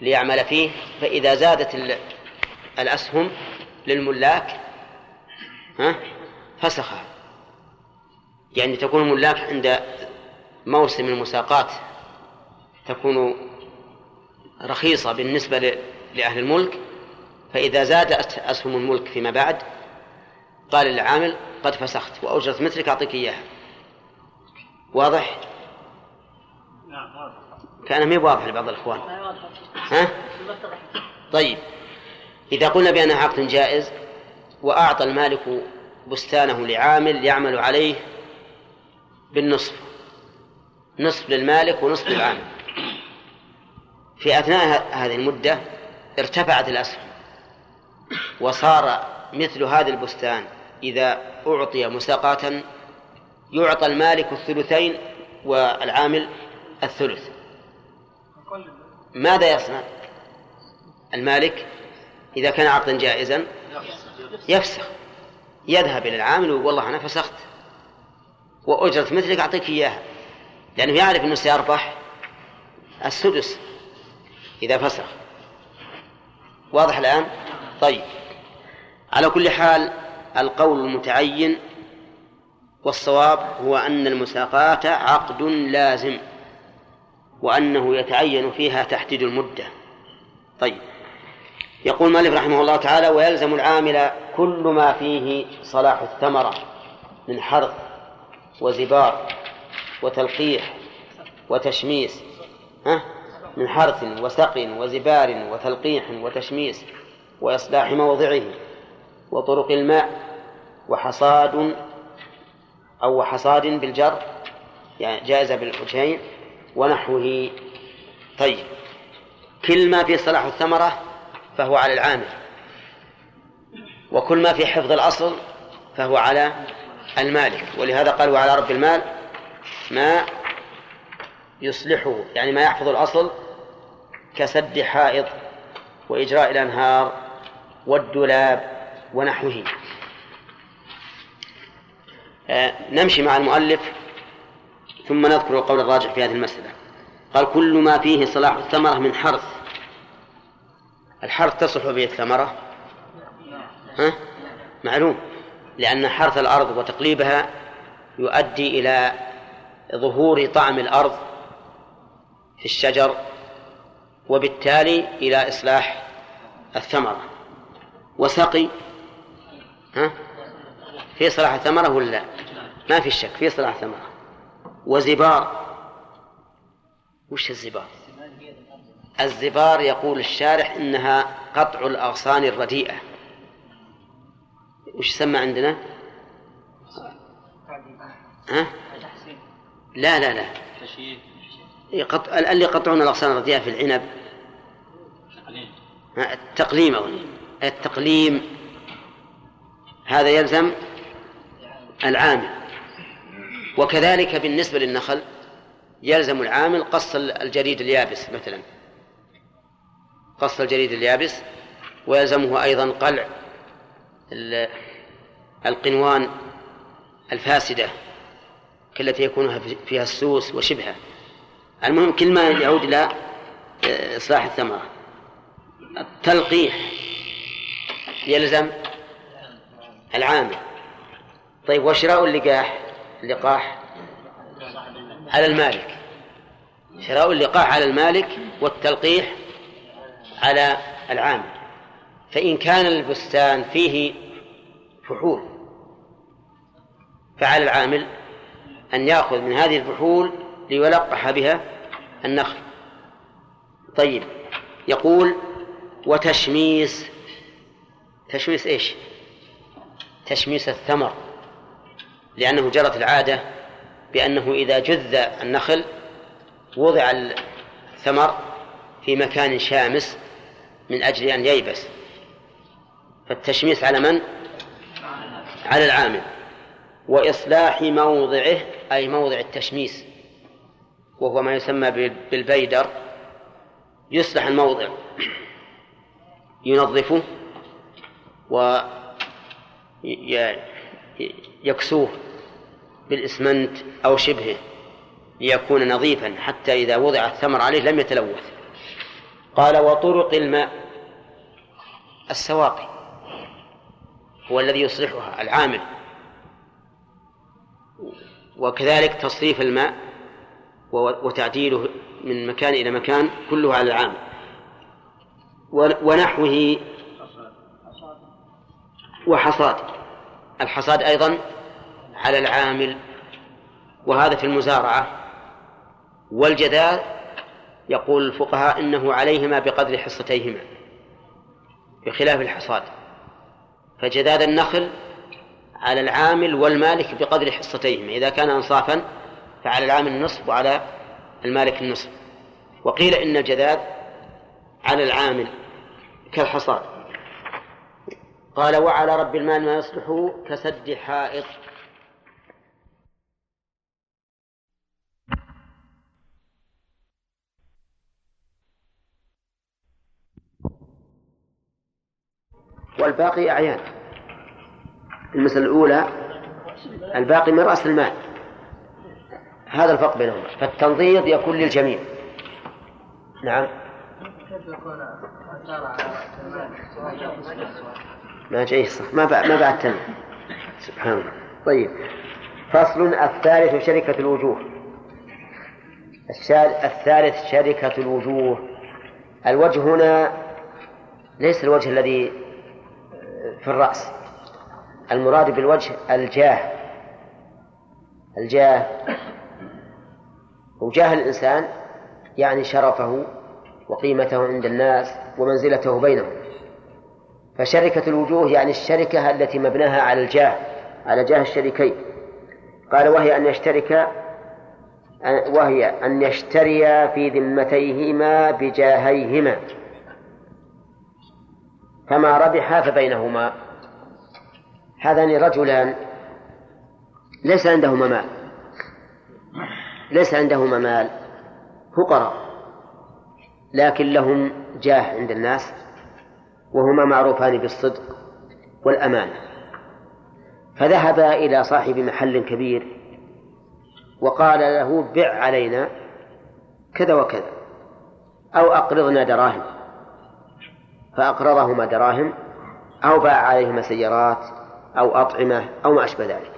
ليعمل فيه فإذا زادت الأسهم للملاك ها فسخها يعني تكون الملاك عند موسم المساقات تكون رخيصة بالنسبة لأهل الملك فإذا زادت أسهم الملك فيما بعد قال للعامل قد فسخت وأجرة مثلك أعطيك إياها. واضح؟ كان ما واضح لبعض الإخوان. ها؟ طيب. إذا قلنا بأنها عقد جائز وأعطى المالك بستانه لعامل يعمل عليه بالنصف نصف للمالك ونصف للعامل. في أثناء هذه المدة ارتفعت الأسهم. وصار مثل هذا البستان. إذا أعطي مساقاة يعطى المالك الثلثين والعامل الثلث. ماذا يصنع؟ المالك إذا كان عقدا جائزا يفسخ يذهب إلى العامل ويقول والله أنا فسخت. وأجرة مثلك أعطيك إياها. لأنه يعرف أنه سيربح السدس إذا فسخ. واضح الآن؟ طيب. على كل حال القول المتعين والصواب هو أن المساقاة عقد لازم وأنه يتعين فيها تحديد المدة. طيب. يقول مالك رحمه الله تعالى ويلزم العامل كل ما فيه صلاح الثمرة من حرث وزبار وتلقيح وتشميس ها من حرث وسق وزبار وتلقيح وتشميس وإصلاح موضعه وطرق الماء وحصاد أو حصاد بالجر يعني جائزة بالوجهين ونحوه. طيب كل ما في صلاح الثمرة فهو على العامل وكل ما في حفظ الأصل فهو على المالك ولهذا قال وعلى رب المال ما يصلحه يعني ما يحفظ الأصل كسد حائط وإجراء الأنهار والدولاب ونحوه. آه نمشي مع المؤلف ثم نذكر القول الراجح في هذه المسألة. قال كل ما فيه صلاح الثمرة من حرث. الحرث تصلح به الثمرة؟ ها؟ معلوم. لأن حرث الأرض وتقليبها يؤدي إلى ظهور طعم الأرض في الشجر وبالتالي إلى إصلاح الثمرة. وسقي ها في صلاح الثمرة ولا لا؟ ما في شك في صلاح الثمرة وزبار وش الزبار؟ الزبار يقول الشارح إنها قطع الأغصان الرديئة وش يسمى عندنا؟ ها؟ لا لا لا اللي يقطعون الأغصان الرديئة في العنب التقليم أظن التقليم هذا يلزم العامل. وكذلك بالنسبة للنخل يلزم العامل قص الجريد اليابس مثلا. قص الجريد اليابس ويلزمه أيضا قلع القنوان الفاسدة كالتي يكون فيها السوس وشبهه المهم كل ما يعود إلى آه، إصلاح الثمرة. التلقيح يلزم العامل. طيب وشراء اللقاح؟ اللقاح على المالك. شراء اللقاح على المالك والتلقيح على العامل. فإن كان البستان فيه فحول فعلى العامل أن يأخذ من هذه الفحول ليلقح بها النخل. طيب يقول وتشميس تشميس إيش؟ تشميس الثمر لأنه جرت العادة بأنه إذا جذ النخل وضع الثمر في مكان شامس من أجل أن ييبس. فالتشميس على من؟ على العامل. وإصلاح موضعه أي موضع التشميس وهو ما يسمى بالبيدر. يصلح الموضع. ينظفه. ويكسوه بالإسمنت أو شبهه ليكون نظيفا حتى إذا وضع الثمر عليه لم يتلوث. قال وطرق الماء السواقي هو الذي يصلحها العامل وكذلك تصريف الماء وتعديله من مكان إلى مكان كله على العامل ونحوه وحصاد. الحصاد أيضا على العامل. وهذا في المزارعة. والجدال يقول الفقهاء إنه عليهما بقدر حصتيهما. بخلاف الحصاد. فجداد النخل على العامل والمالك بقدر حصتيهما. إذا كان أنصافا فعلى العامل النصف وعلى المالك النصف. وقيل إن الجداد على العامل كالحصاد. قال وعلى رب المال ما يصلح كسد حائط. والباقي أعيان. المسألة الأولى الباقي من رأس المال. هذا الفرق بينهما. فالتنظير يكون للجميع. نعم. ما جاي صح. ما بعد ما بعد سبحان الله. طيب. فصل الثالث شركة الوجوه. الثالث شركة الوجوه. الوجه هنا ليس الوجه الذي في الرأس. المراد بالوجه الجاه. الجاه. وجاه الإنسان يعني شرفه وقيمته عند الناس ومنزلته بينهم. فشركة الوجوه يعني الشركة التي مبناها على الجاه على جاه الشريكين. قال وهي أن يشترك وهي أن يشتريا في ذمتيهما بجاهيهما فما ربحا فبينهما. هذان رجلان ليس عندهما مال. ليس عندهما مال فقراء لكن لهم جاه عند الناس. وهما معروفان بالصدق والأمانة فذهبا إلى صاحب محل كبير وقال له بع علينا كذا وكذا أو أقرضنا دراهم. فأقرضهما دراهم أو باع عليهما سيارات أو أطعمة أو ما أشبه ذلك.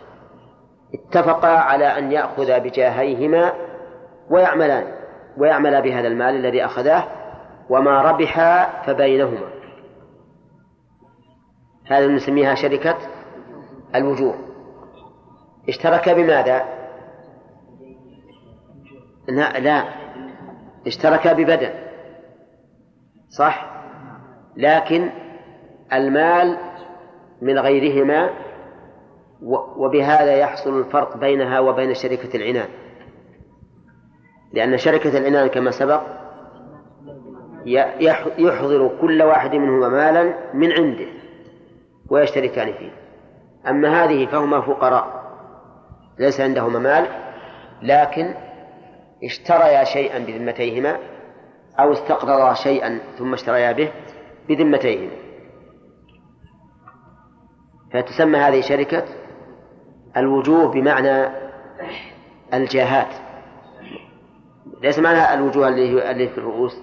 اتفقا على أن يأخذا بجاهيهما ويعملان ويعملا بهذا المال الذي أخذاه وما ربحا فبينهما. هذا نسميها شركة الوجوه. اشترك بماذا؟ لا لا. اشترك ببدن. صح؟ لكن المال من غيرهما وبهذا يحصل الفرق بينها وبين شركة العنان. لأن شركة العنان كما سبق يحضر كل واحد منهما مالا من عنده. ويشتركان فيه. أما هذه فهما فقراء. ليس عندهما مال لكن اشتريا شيئا بذمتيهما أو استقرضا شيئا ثم اشتريا به بذمتيهما. فتسمى هذه شركة الوجوه بمعنى الجاهات ليس معنى الوجوه اللي في الرؤوس.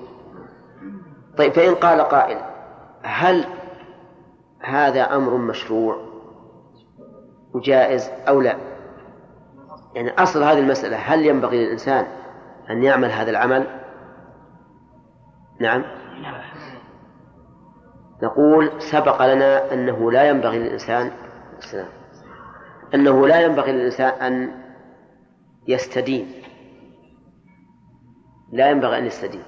طيب فإن قال قائل هل هذا أمر مشروع وجائز أو لا؟ يعني أصل هذه المسألة هل ينبغي للإنسان أن يعمل هذا العمل؟ نعم. نقول سبق لنا أنه لا ينبغي للإنسان أنه لا ينبغي للإنسان أن يستدين. لا ينبغي أن يستدين.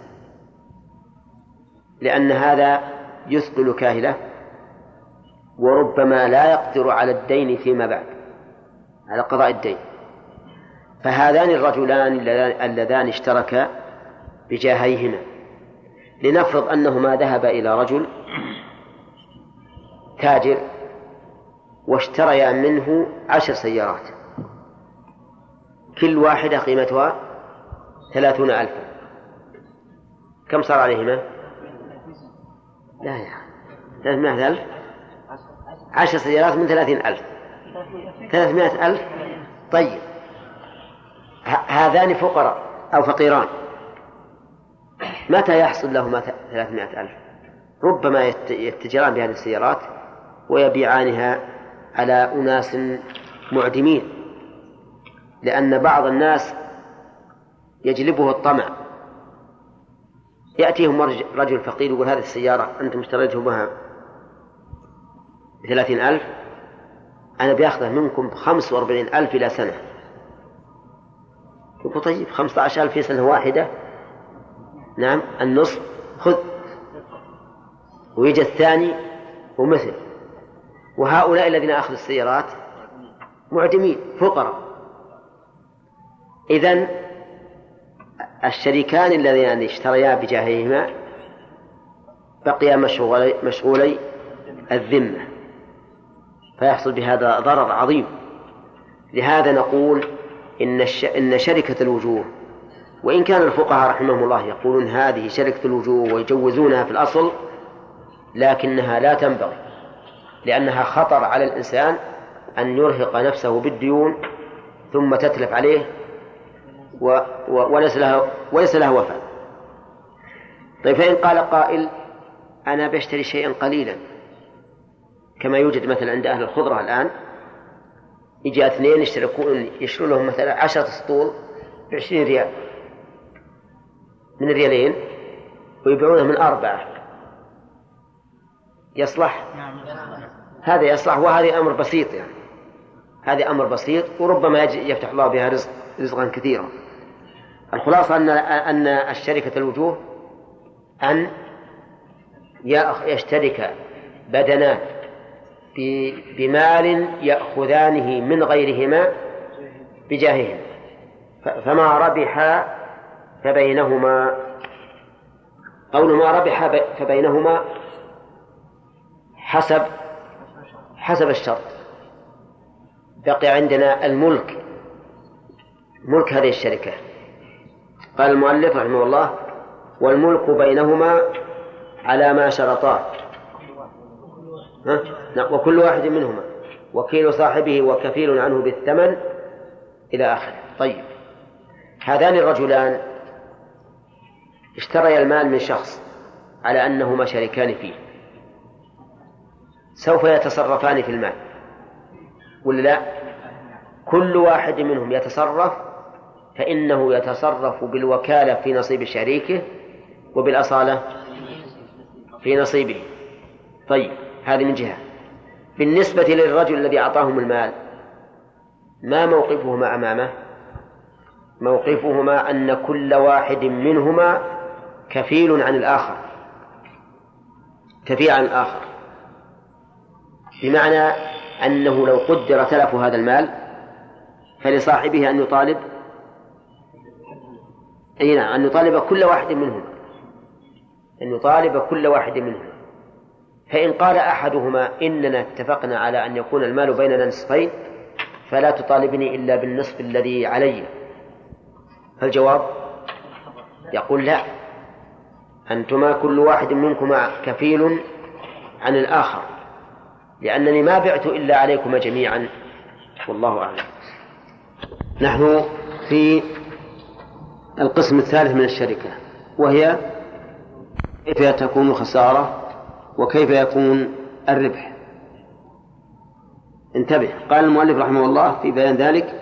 لأن هذا يثقل كاهله وربما لا يقدر على الدين فيما بعد على قضاء الدين. فهذان الرجلان اللذان اشتركا بجاهيهما. لنفرض أنهما ذهبا إلى رجل تاجر واشتريا منه عشر سيارات. كل واحدة قيمتها ثلاثون ألفا. كم صار عليهما؟ لا يا ثلاثمائة ألف؟ عشر سيارات من ثلاثين ألف. ثلاثمائة ألف؟ طيب. هذان فقراء أو فقيران. متى يحصل لهما ثلاثمائة ألف؟ ربما يتجران بهذه السيارات ويبيعانها على أناس معدمين. لأن بعض الناس يجلبه الطمع. يأتيهم رجل فقير يقول هذه السيارة أنتم اشتريتموها بثلاثين ألف أنا بياخذه منكم بخمس وأربعين ألف إلى سنة. يقول طيب خمسة عشر ألف في سنة واحدة؟ نعم النصف خذ. ويجي الثاني ومثل. وهؤلاء الذين أخذوا السيارات معدمين فقراء. إذن الشريكان اللذان اشتريا بجاههما بقيا مشغولي, مشغولي الذمة. فيحصل بهذا ضرر عظيم لهذا نقول إن. إن شركة الوجوه وإن كان الفقهاء رحمهم الله يقولون هذه شركة الوجوه ويجوزونها في الأصل لكنها لا تنبغي لأنها خطر على الإنسان أن يرهق نفسه بالديون ثم تتلف عليه و... و... وليس لها وليس لها وفاء طيب فإن قال قائل أنا بشتري شيئا قليلا كما يوجد مثلا عند أهل الخضرة الآن يجي اثنين يشتركون يشترون لهم مثلا عشرة سطول بعشرين ريال. من الريالين ويبيعونه من أربعة. يصلح؟ هذا يصلح وهذا أمر بسيط يعني. هذا أمر بسيط وربما يفتح الله بها رزق رزقا كثيرا. الخلاصة أن أن الشركة الوجوه أن يشترك بدنان بمال يأخذانه من غيرهما بجاههما فما ربح فبينهما. قول ما ربح فبينهما حسب حسب الشرط. بقي عندنا الملك ملك هذه الشركة. قال المؤلف رحمه الله والملك بينهما على ما شرطاه. نعم وكل واحد منهما. وكيل صاحبه وكفيل عنه بالثمن إلى آخره. طيب. هذان الرجلان اشتريا المال من شخص على أنهما شريكان فيه. سوف يتصرفان في المال. ولا لا؟ كل واحد منهم يتصرف فإنه يتصرف بالوكالة في نصيب شريكه وبالأصالة في نصيبه. طيب هذه من جهة. بالنسبة للرجل الذي أعطاهم المال ما موقفهما أمامه؟ موقفهما أن كل واحد منهما كفيل عن الآخر كفيل عن الآخر. بمعنى أنه لو قدر تلف هذا المال فلصاحبه أن يطالب أي نعم أن يطالب كل واحد منهما أن يطالب كل واحد منهما. فإن قال أحدهما إننا اتفقنا على أن يكون المال بيننا نصفين فلا تطالبني إلا بالنصف الذي علي. فالجواب يقول لا. أنتما كل واحد منكما كفيل عن الآخر لأنني ما بعت إلا عليكما جميعا والله أعلم. نحن في القسم الثالث من الشركة وهي كيف تكون خسارة؟ وكيف يكون الربح؟ انتبه. قال المؤلف رحمه الله في بيان ذلك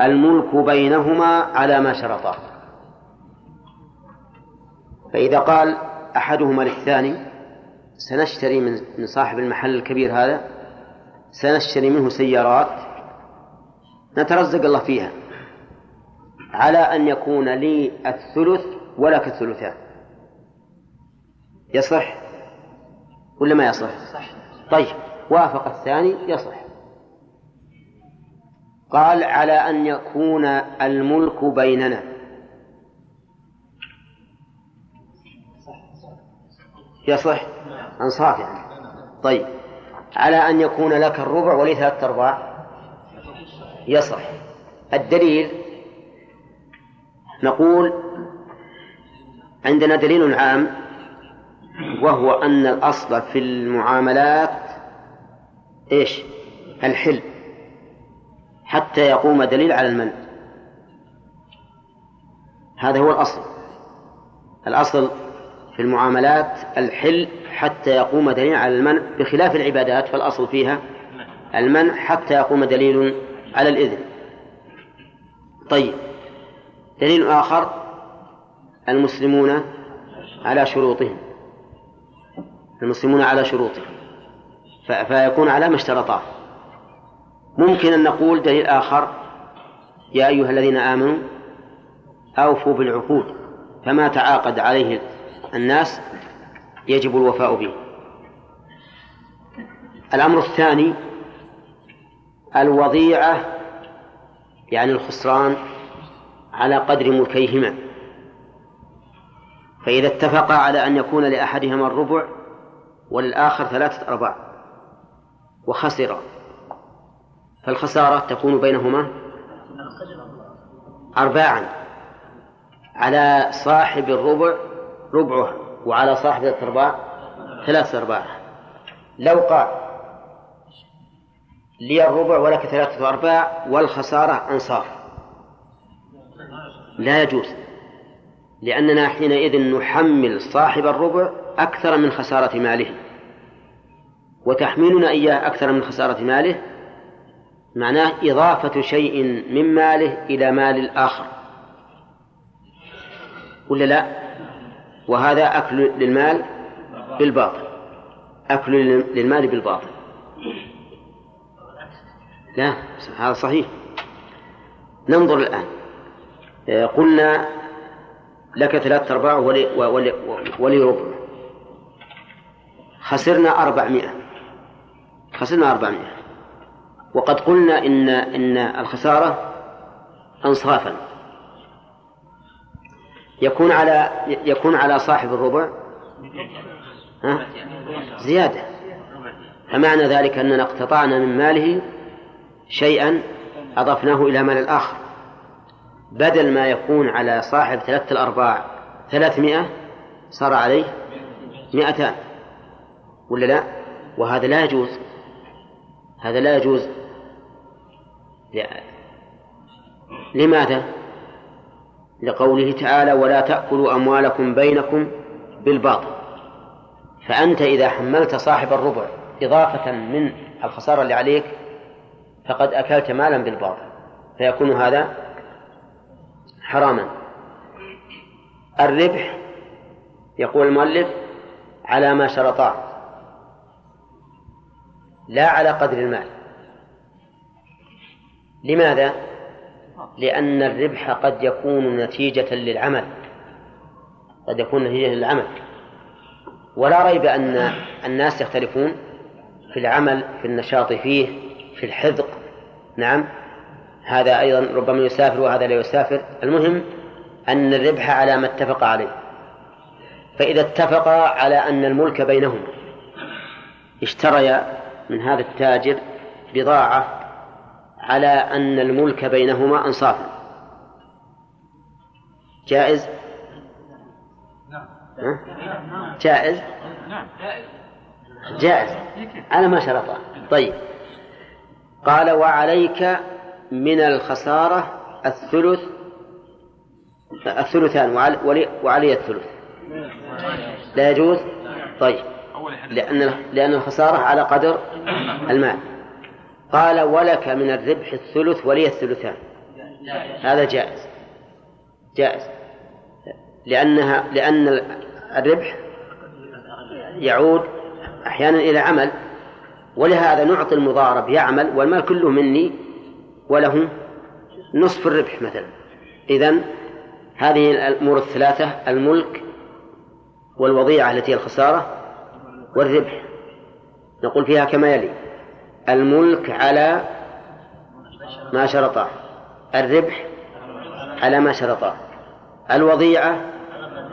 الملك بينهما على ما شرطا. فإذا قال أحدهما للثاني سنشتري من صاحب المحل الكبير هذا سنشتري منه سيارات نترزق الله فيها على أن يكون لي الثلث ولك الثلثان. يصح؟ ولا ما يصح؟ طيب وافق الثاني يصح. قال على أن يكون الملك بيننا. يصح؟ أنصاف يعني. طيب على أن يكون لك الربع ولي ثلاثة أرباع. يصح. الدليل نقول عندنا دليل عام. وهو أن الأصل في المعاملات إيش؟ الحل. حتى يقوم دليل على المنع. هذا هو الأصل. الأصل في المعاملات الحل حتى يقوم دليل على المنع بخلاف العبادات فالأصل فيها المنع حتى يقوم دليل على الإذن. طيب. دليل آخر. المسلمون على شروطهم. المسلمون على شروطهم فيكون على ما اشترطاه. ممكن أن نقول دليل آخر. يا أيها الذين آمنوا أوفوا بالعقود. فما تعاقد عليه الناس يجب الوفاء به. الأمر الثاني الوضيعة يعني الخسران على قدر ملكيهما. فإذا اتفقا على أن يكون لأحدهما الربع وللآخر ثلاثة أرباع وخسر فالخسارة تكون بينهما أرباعا على صاحب الربع ربعه وعلى صاحب الأرباع ثلاثة أرباع. لو قال لي الربع ولك ثلاثة أرباع والخسارة أنصاف. لا يجوز لأننا حينئذ نحمل صاحب الربع أكثر من خسارة ماله. وتحميلنا إياه أكثر من خسارة ماله معناه إضافة شيء من ماله إلى مال الآخر. ولا لا؟ وهذا أكل للمال بالباطل. أكل للمال بالباطل. لا هذا صحيح. ننظر الآن. قلنا لك ثلاثة أرباع ولي, ولي, ولي ربع. خسرنا أربعمائة. خسرنا أربعمائة. وقد قلنا إن إن الخسارة أنصافا يكون على يكون على صاحب الربع. ها؟ زيادة. فمعنى ذلك أننا اقتطعنا من ماله شيئا أضفناه إلى مال الآخر. بدل ما يكون على صاحب ثلاثة الأرباع ثلاثمائة صار عليه مئتان. ولا لا؟ وهذا لا يجوز. هذا لا يجوز. لماذا؟ لقوله تعالى ولا تأكلوا أموالكم بينكم بالباطل فأنت إذا حملت صاحب الربع إضافة من الخسارة اللي عليك فقد أكلت مالا بالباطل. فيكون هذا حراما. الربح يقول المؤلف على ما شرطاه. لا على قدر المال. لماذا؟ لأن الربح قد يكون نتيجة للعمل. قد يكون نتيجة للعمل. ولا ريب أن الناس يختلفون في العمل في النشاط فيه في الحذق. نعم. هذا أيضا ربما يسافر وهذا لا يسافر. المهم أن الربح على ما اتفق عليه. فإذا اتفقا على أن الملك بينهما اشتريا من هذا التاجر بضاعة على أن الملك بينهما أنصافا جائز؟ ها؟ جائز؟ جائز. على ما شرطه. طيب. قال وعليك من الخسارة الثلث الثلثان وعلي, وعلي الثلث. لا يجوز؟ طيب. لأن لأن الخسارة على قدر المال. قال ولك من الربح الثلث ولي الثلثان. هذا جائز. جائز. لأنها لأن الربح يعود أحيانا إلى عمل. ولهذا نعطي المضارب يعمل والمال كله مني وله نصف الربح مثلا. إذن هذه الأمور الثلاثة الملك والوضيعة التي هي الخسارة والربح. نقول فيها كما يلي. الملك على ما شرطه. الربح على ما شرطه. الوضيعة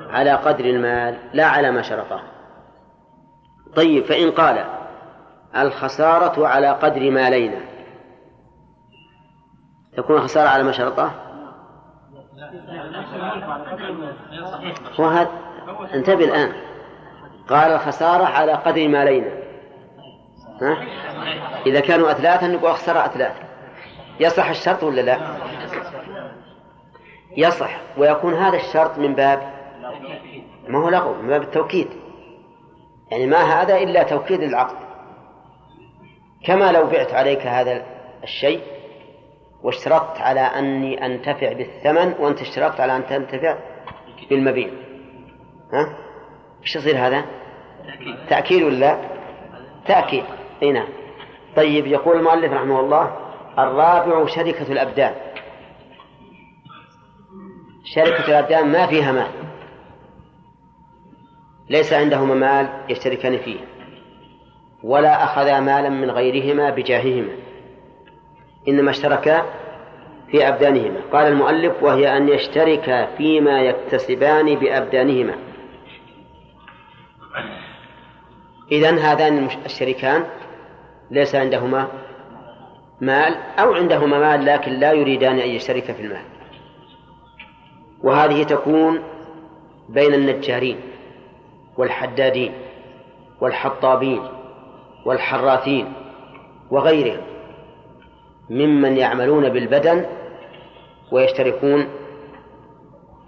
على قدر المال لا على ما شرطه. طيب فإن قال الخسارة على قدر مالينا. تكون الخسارة على ما شرطه؟ وهذا انتبه الآن. قال الخسارة على قدر ما لينا ها؟ إذا كانوا أثلاثا نقول خسر أثلاث يصح الشرط ولا لا؟ يصح ويكون هذا الشرط من باب ما هو لغو من باب التوكيد يعني ما هذا إلا توكيد للعقد كما لو بعت عليك هذا الشيء واشترطت على أني أنتفع بالثمن وأنت اشترطت على أن تنتفع بالمبيع ها؟ إيش يصير هذا؟ تأكيد. ولا؟ تأكيد. أي نعم. طيب يقول المؤلف رحمه الله الرابع شركة الأبدان. شركة الأبدان ما فيها مال. ليس عندهما مال يشتركان فيه. ولا أخذا مالا من غيرهما بجاههما. إنما اشتركا في أبدانهما. قال المؤلف وهي أن يشتركا فيما يكتسبان بأبدانهما. إذن هذان الشريكان ليس عندهما مال أو عندهما مال لكن لا يريدان أن يشتركا في المال. وهذه تكون بين النجارين والحدادين والحطابين والحراثين وغيرهم ممن يعملون بالبدن ويشتركون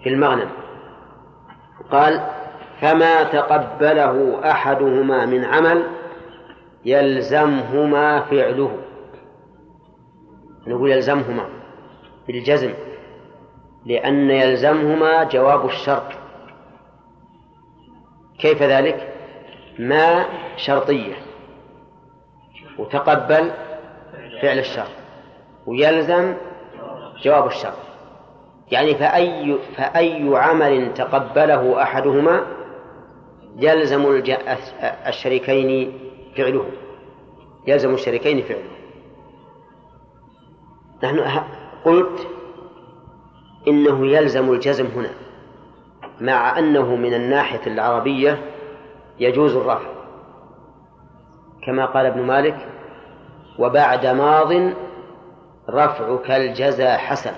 في المغنم. قال فما تقبله أحدهما من عمل يلزمهما فعله. نقول يلزمهما بالجزم لأن يلزمهما جواب الشرط. كيف ذلك؟ ما شرطية. وتقبل فعل الشرط ويلزم جواب الشرط. يعني فأي فأي عمل تقبله أحدهما يلزم الشريكين فعله يلزم الشريكين فعله نحن قلت إنه يلزم الجزم هنا مع أنه من الناحية العربية يجوز الرفع. كما قال ابن مالك وبعد ماض رفعك الجزى حسن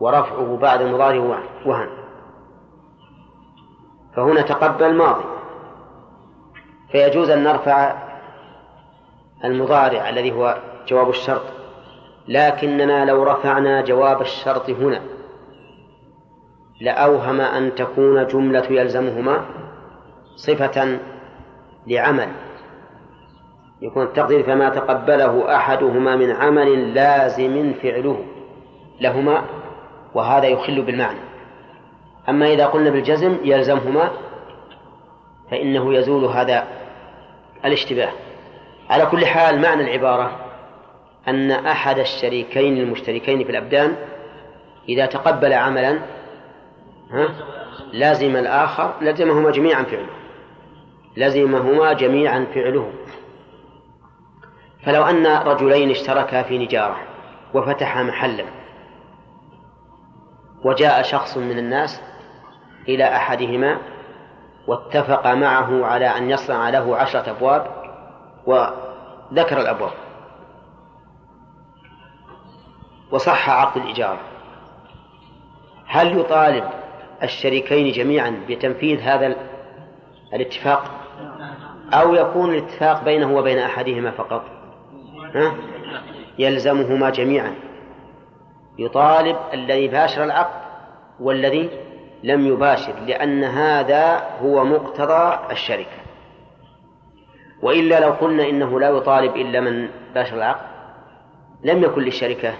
ورفعه بعد مضارع وهن. فهنا تقبل ماضي فيجوز أن نرفع المضارع الذي هو جواب الشرط. لكننا لو رفعنا جواب الشرط هنا لأوهم أن تكون جملة يلزمهما صفة لعمل. يكون التقدير فما تقبله أحدهما من عمل لازم فعله لهما وهذا يخل بالمعنى. أما إذا قلنا بالجزم يلزمهما فإنه يزول هذا الاشتباه. على كل حال معنى العبارة أن أحد الشريكين المشتركين في الأبدان إذا تقبل عملا ها لازم الآخر لزمهما جميعا فعله. لزمهما جميعا فعله. فلو أن رجلين اشتركا في نجارة وفتحا محلا وجاء شخص من الناس إلى أحدهما واتفق معه على أن يصنع له عشرة أبواب وذكر الأبواب. وصح عقد الإجارة. هل يطالب الشريكين جميعا بتنفيذ هذا الاتفاق؟ أو يكون الاتفاق بينه وبين أحدهما فقط؟ ها؟ يلزمهما جميعا. يطالب الذي باشر العقد والذي لم يباشر لأن هذا هو مقتضى الشركة. وإلا لو قلنا إنه لا يطالب إلا من باشر العقد لم يكن للشركة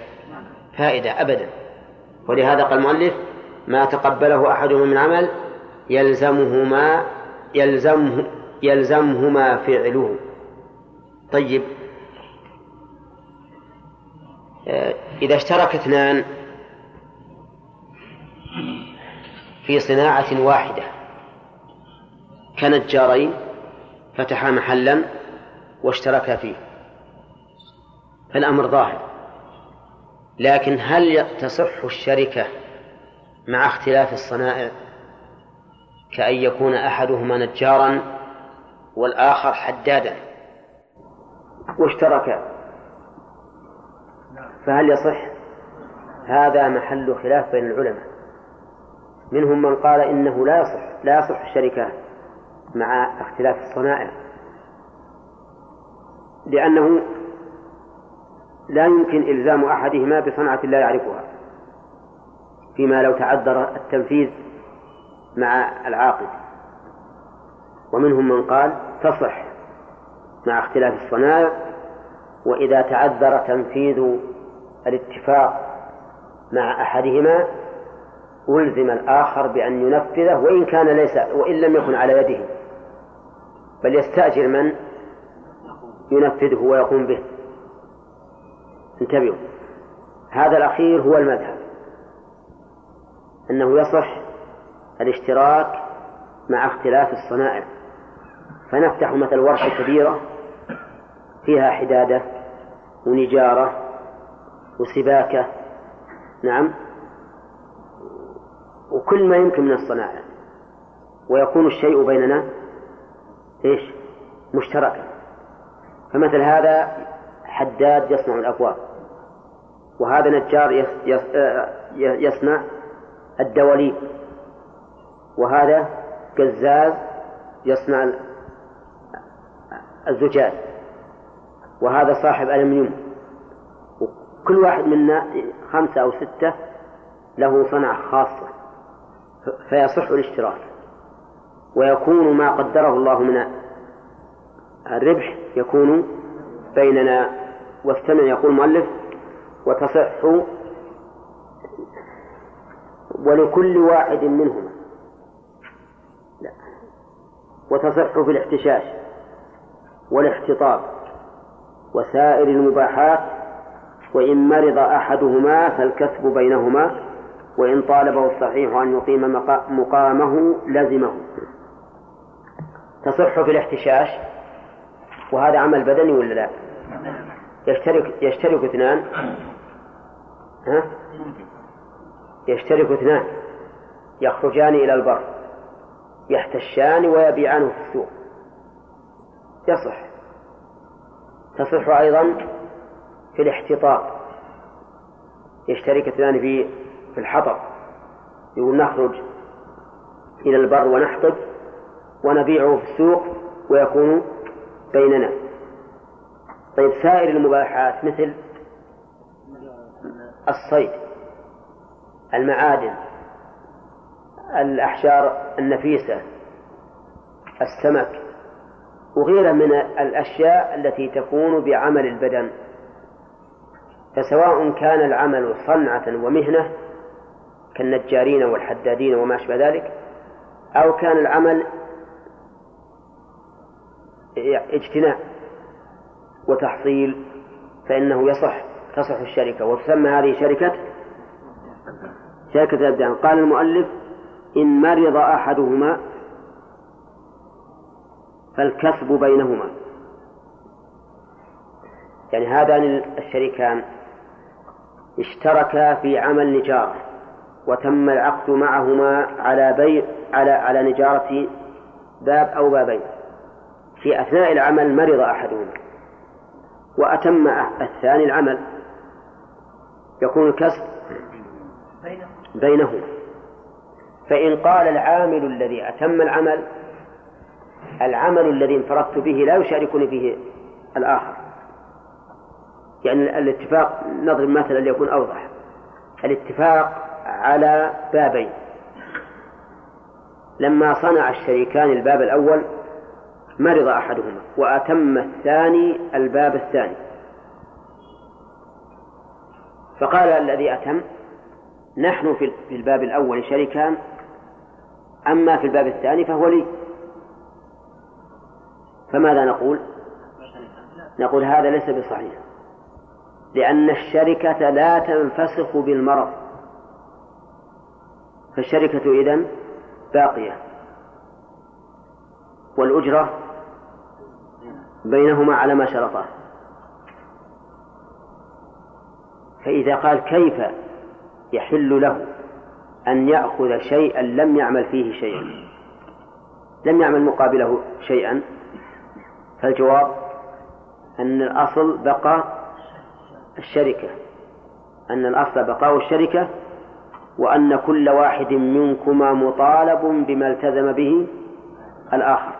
فائدة أبدا. ولهذا قال المؤلف ما تقبله أحدهما من عمل يلزمهما يلزمه يلزمهما فعله. طيب. آه، إذا اشترك اثنان في صناعة واحدة. كنجارين فتحا محلا واشتركا فيه. فالأمر ظاهر. لكن هل تصح الشركة مع اختلاف الصنائع؟ كأن يكون أحدهما نجارا والآخر حدادا. واشتركا. فهل يصح؟ هذا محل خلاف بين العلماء. منهم من قال إنه لا يصح لا يصح الشركة مع اختلاف الصنائع. لأنه لا يمكن إلزام أحدهما بصنعة لا يعرفها فيما لو تعذر التنفيذ مع العاقد ومنهم من قال تصح مع اختلاف الصنائع وإذا تعذر تنفيذ الاتفاق مع أحدهما ألزم الآخر بأن ينفذه وإن كان ليس وإن لم يكن على يده. بل يستأجر من ينفذه ويقوم به. انتبهوا. هذا الأخير هو المذهب. أنه يصح الاشتراك مع اختلاف الصنائع. فنفتح مثل ورشة كبيرة فيها حدادة ونجارة وسباكة. نعم. وكل ما يمكن من الصناعة. ويكون الشيء بيننا إيش؟ مشتركا فمثل هذا حداد يصنع الأبواب وهذا نجار يصنع الدواليب. وهذا قزاز يصنع الزجاج. وهذا صاحب ألمنيوم. وكل واحد منا خمسة أو ستة له صنعة خاصة. فيصح الاشتراك. ويكون ما قدره الله من الربح يكون بيننا واستمع يقول المؤلف وتصح ولكل واحد منهما. لا. وتصح في الاحتشاش والاحتطاب وسائر المباحات وإن مرض أحدهما فالكسب بينهما. وإن طالبه الصحيح أن يقيم مقامه لزمه. تصح في الاحتشاش؟ وهذا عمل بدني ولا لا؟ يشترك يشترك اثنان. ها؟ يشترك اثنان. يخرجان إلى البر. يحتشان ويبيعانه في السوق. يصح. تصح أيضا في الاحتطاب يشترك اثنان في في الحطب. يقول نخرج إلى البر ونحطب ونبيعه في السوق ويكون بيننا. طيب سائر المباحات مثل الصيد المعادن الأحجار النفيسة السمك وغيرها من الأشياء التي تكون بعمل البدن. فسواء كان العمل صنعة ومهنة كالنجارين والحدادين وما أشبه ذلك أو كان العمل اجتناء وتحصيل فإنه يصح تصح الشركة. وتسمى هذه شركة شركة الأبدان. قال المؤلف إن مرض أحدهما فالكسب بينهما. يعني هذان الشريكان اشتركا في عمل نجارة. وتم العقد معهما على بيع على على نجارة باب أو بابين. في أثناء العمل مرض أحدهما. وأتم الثاني العمل. يكون الكسب بينهما. فإن قال العامل الذي أتم العمل العمل الذي انفردت به لا يشاركني فيه الآخر. يعني الاتفاق نضرب مثلا ليكون أوضح. الاتفاق على بابين. لما صنع الشريكان الباب الأول مرض أحدهما وأتم الثاني الباب الثاني. فقال الذي أتم نحن في الباب الأول شريكان أما في الباب الثاني فهو لي. فماذا نقول؟ نقول هذا ليس بصحيح لأن الشركة لا تنفسخ بالمرض. فالشركة إذن باقية. والأجرة بينهما على ما شرطاه فإذا قال كيف يحل له أن يأخذ شيئا لم يعمل فيه شيئا؟ لم يعمل مقابله شيئا؟ فالجواب أن الأصل بقى الشركة. أن الأصل بقاء الشركة وأن كل واحد منكما مطالب بما التزم به الآخر.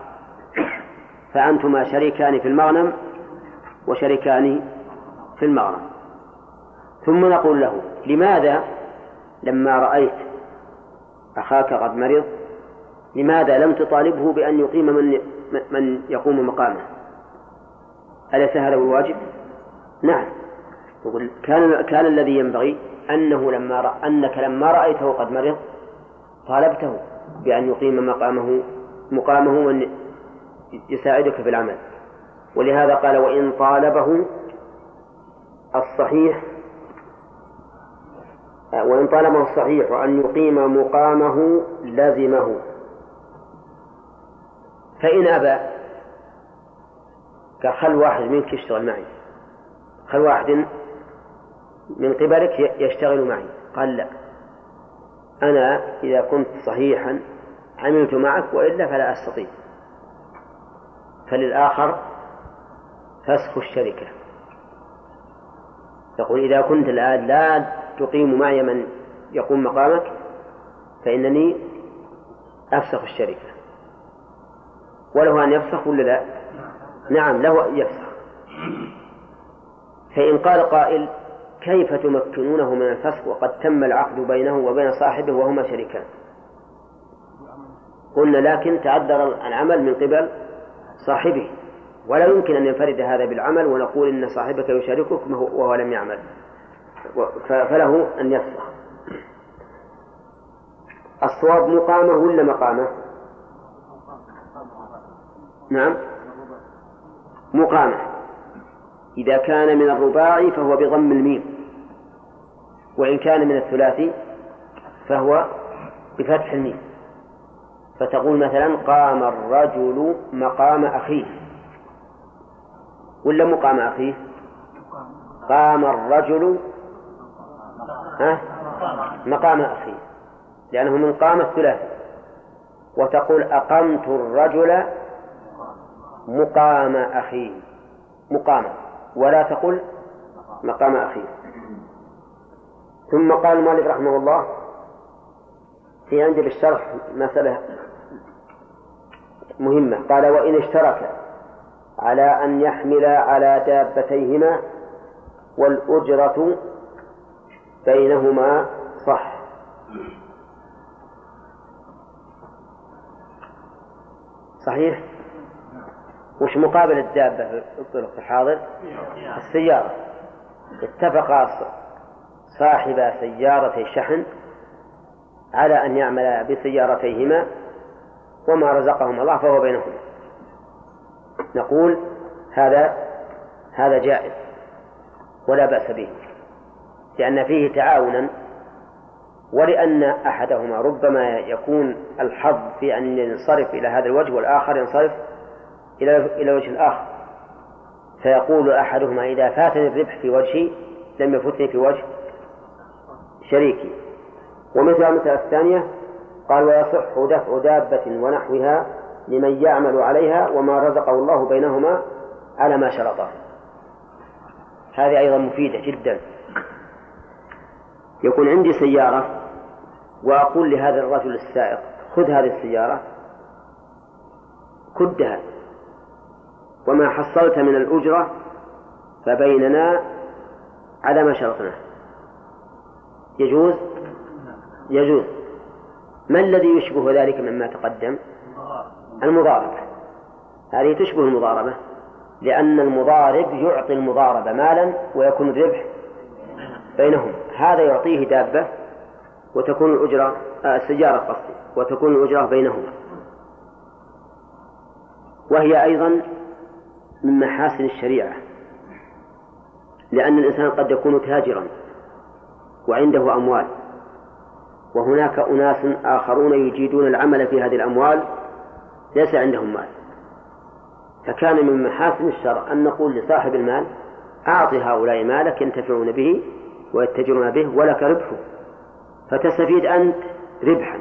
فأنتما شريكان في المغنم وشريكان في المغنم. ثم نقول له لماذا لما رأيت أخاك قد مرض لماذا لم تطالبه بأن يقيم من من يقوم مقامه؟ أليس هذا هو الواجب؟ نعم. يقول كان كان الذي ينبغي أنه لما رأ أنك لما رأيته قد مرض طالبته بأن يقيم مقامه مقامه وأن يساعدك في العمل. ولهذا قال وإن طالبه الصحيح وإن طالبه الصحيح أن يقيم مقامه لزمه. فإن أبى قال خل واحد منك يشتغل معي. خل واحد من قبلك يشتغل معي. قال لا. أنا إذا كنت صحيحا عملت معك وإلا فلا أستطيع. فللآخر فسخ الشركة. يقول إذا كنت الآن لا تقيم معي من يقوم مقامك فإنني أفسخ الشركة. وله أن يفسخ ولا لا؟ نعم له أن يفسخ. فإن قال قائل كيف تمكنونه من الفسخ وقد تم العقد بينه وبين صاحبه وهما شريكان؟ قلنا لكن تعذر العمل من قبل صاحبه. ولا يمكن أن ينفرد هذا بالعمل ونقول إن صاحبك يشاركك وهو لم يعمل. فله أن يفسخ. الصواب مقامه ولا مقامه؟ نعم. مقامه. إذا كان من الرباعي فهو بضم الميم. وإن كان من الثلاثي فهو بفتح الميم. فتقول مثلا قام الرجل مقام أخيه. ولا مقام أخيه؟ قام الرجل ها؟ مقام أخيه. لأنه من قام الثلاثي وتقول أقمت الرجل مقام أخيه. مقام. ولا تقل مقام أخيه. ثم قال مالك رحمه الله في عندي بالشرح مسألة مهمة. قال وإن اشترك على أن يحمل على دابتيهما والأجرة بينهما صح. صحيح؟ وش مقابل الدابة في الطرق الحاضر السيارة. اتفقا صاحب سيارتي شحن على أن يعمل بسيارتيهما وما رزقهم الله فهو بينهما. نقول هذا هذا جائز ولا بأس به لأن فيه تعاونا ولأن أحدهما ربما يكون الحظ في أن ينصرف إلى هذا الوجه والآخر ينصرف إلى إلى وجه الآخر. فيقول أحدهما إذا فاتني الربح في وجهي لم يفتني في وجه شريكي ومثل المثل الثانية؟ قال ويصح دفع دابة ونحوها لمن يعمل عليها وما رزقه الله بينهما على ما شرطه. هذه أيضا مفيدة جدا. يكون عندي سيارة وأقول لهذا الرجل السائق خذ هذه السيارة كدها. وما حصلت من الأجرة فبيننا على ما شرطناه. يجوز؟ يجوز. ما الذي يشبه ذلك مما تقدم؟ المضاربة. هذه تشبه المضاربة لأن المضارب يعطي المضاربة مالا ويكون الربح بينهم. هذا يعطيه دابة وتكون الأجرة آه السيارة قصدي وتكون الأجرة بينهما. وهي أيضا من محاسن الشريعة لأن الإنسان قد يكون تاجرا. وعنده أموال. وهناك أناس آخرون يجيدون العمل في هذه الأموال ليس عندهم مال. فكان من محاسن الشرع أن نقول لصاحب المال أعطي هؤلاء مالك ينتفعون به ويتجرون به ولك ربحه فتستفيد أنت ربحا.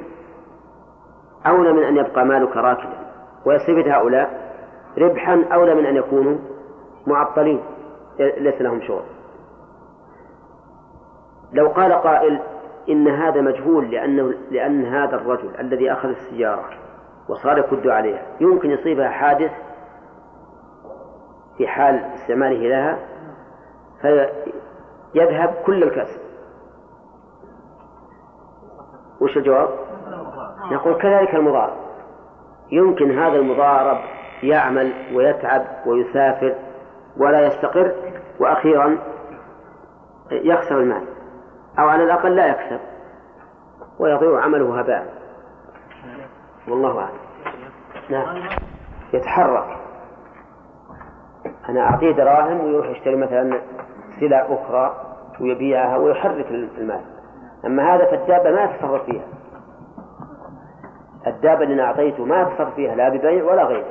أولى من أن يبقى مالك راكدا. ويستفيد هؤلاء ربحا أولى من أن يكونوا معطلين. ليس لهم شغل. لو قال قائل إن هذا مجهول لأنه لأن هذا الرجل الذي أخذ السيارة وصار يكد عليها يمكن يصيبها حادث في حال استعماله لها فيذهب كل الكسب وش الجواب؟ نقول كذلك المضارب. يمكن هذا المضارب يعمل ويتعب ويسافر ولا يستقر وأخيرا يخسر المال. أو على الأقل لا يكسب ويضيع عمله هباء. والله أعلم. نعم. يتحرك. أنا أعطيه دراهم ويروح يشتري مثلا سلع أخرى ويبيعها ويحرك المال. أما هذا فالدابة ما يتصرف فيها. الدابة اللي أنا أعطيته ما يتصرف فيها لا ببيع ولا غيره.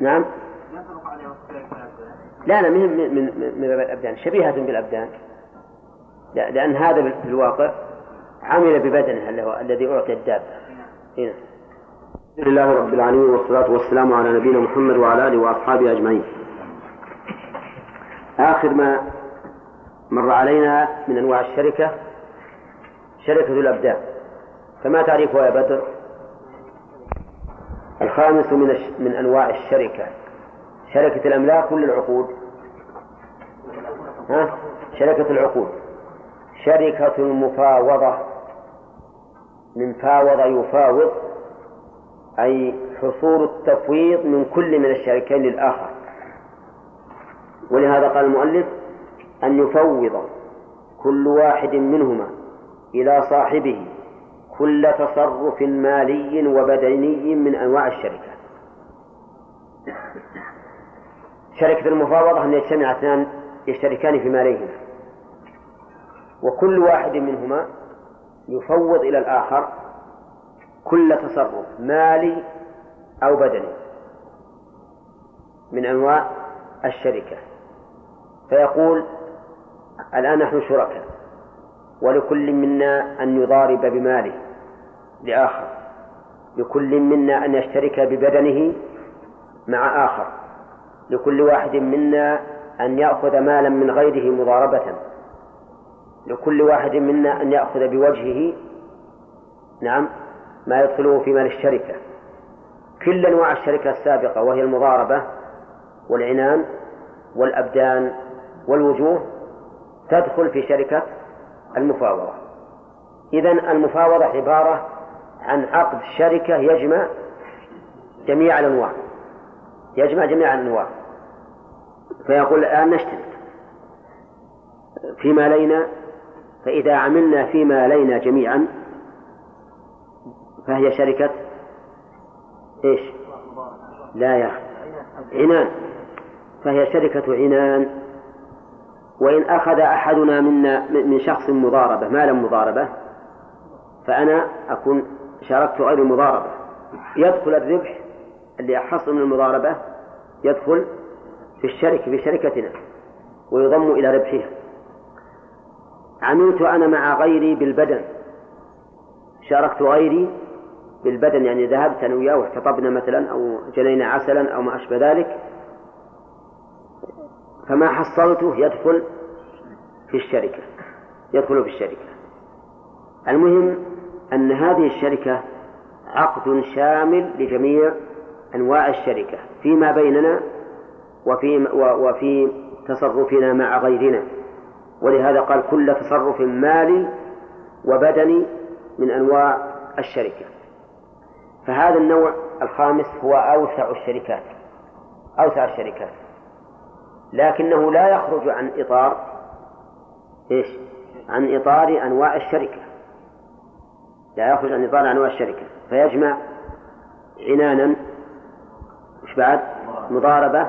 نعم. لا لا من من من, الأبدان شبيهة بالأبدان. لأن هذا في الواقع عمل ببدنه الذي أعطي الدابة هنا الحمد لله رب العالمين والصلاة والسلام على نبينا محمد وعلى آله وأصحابه أجمعين. آخر ما مر علينا من أنواع الشركة شركة الأبدان. فما تعريفها يا بدر؟ الخامس من من أنواع الشركة. شركة الأملاك كل العقود؟ ها؟ شركة العقود. شركة المفاوضة. من فاوض يفاوض أي حصول التفويض من كل من الشريكين للآخر. ولهذا قال المؤلف أن يفوض كل واحد منهما إلى صاحبه كل تصرف مالي وبدني من أنواع الشركة شركة المفاوضة أن يجتمع اثنان يشتركان في ماليهما. وكل واحد منهما يفوض إلى الآخر كل تصرف مالي أو بدني من أنواع الشركة. فيقول الآن نحن شركاء ولكل منا أن يضارب بماله لآخر لكل منا أن يشترك ببدنه مع آخر. لكل واحد منا أن يأخذ مالا من غيره مضاربة. لكل واحد منا أن يأخذ بوجهه نعم ما يدخله في مال الشركة. كل أنواع الشركة السابقة وهي المضاربة والعنان والأبدان والوجوه تدخل في شركة المفاوضة. إذا المفاوضة عبارة عن عقد شركة يجمع جميع الأنواع. يجمع جميع الأنواع فيقول الآن نشترك. فيما لينا فإذا عملنا فيما لينا جميعا فهي شركة إيش؟ لا يا عنان. فهي شركة عنان. وإن أخذ أحدنا منا من شخص مضاربة مالا مضاربة فأنا أكون شاركت غير المضاربة. يدخل الربح اللي أحصل من المضاربة يدخل في الشركة في شركتنا ويضم إلى ربحها. عملت أنا مع غيري بالبدن. شاركت غيري بالبدن يعني ذهبت أنا وياه واحتطبنا مثلا أو جنينا عسلا أو ما أشبه ذلك. فما حصلته يدخل في الشركة يدخل في الشركة. المهم أن هذه الشركة عقد شامل لجميع أنواع الشركة فيما بيننا وفي وفي تصرفنا مع غيرنا. ولهذا قال كل تصرف مالي وبدني من أنواع الشركة. فهذا النوع الخامس هو أوسع الشركات أوسع الشركات. لكنه لا يخرج عن إطار إيش؟ عن إطار أنواع الشركة. لا يخرج عن إطار أنواع الشركة. فيجمع عنانا مش بعد مضاربة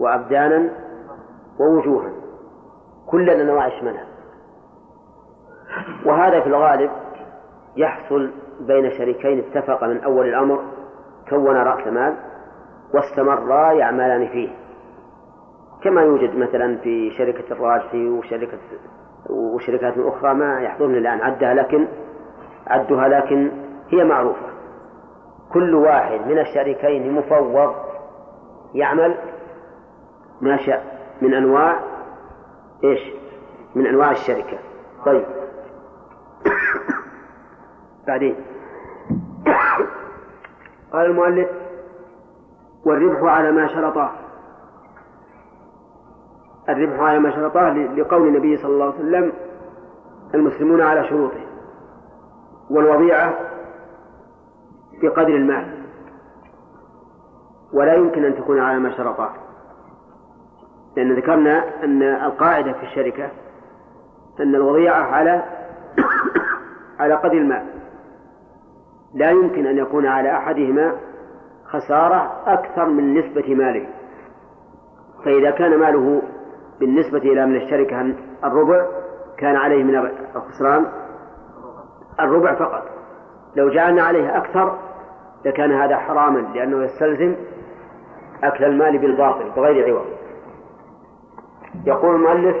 وأبدانا ووجوها. كل الأنواع يشملها وهذا في الغالب يحصل بين شريكين اتفقا من أول الأمر كون رأس مال واستمرا يعملان فيه. كما يوجد مثلا في شركة الراجحي وشركة وشركات أخرى ما يحضرني الآن عدها لكن عدها لكن هي معروفة. كل واحد من الشريكين مفوض يعمل ما شاء من أنواع إيش؟ من أنواع الشركة. طيب. بعدين. قال المؤلف والربح على ما شرطاه الربح على ما شرطاه لقول النبي صلى الله عليه وسلم المسلمون على شروطه. والوضيعة بقدر المال. ولا يمكن أن تكون على ما شرطاه لأن ذكرنا أن القاعدة في الشركة أن الوضيعة على على قدر المال. لا يمكن أن يكون على أحدهما خسارة أكثر من نسبة ماله. فإذا كان ماله بالنسبة إلى من الشركة الربع كان عليه من الخسران الربع فقط. لو جعلنا عليه أكثر لكان هذا حراما لأنه يستلزم أكل المال بالباطل بغير عوض. يقول المؤلف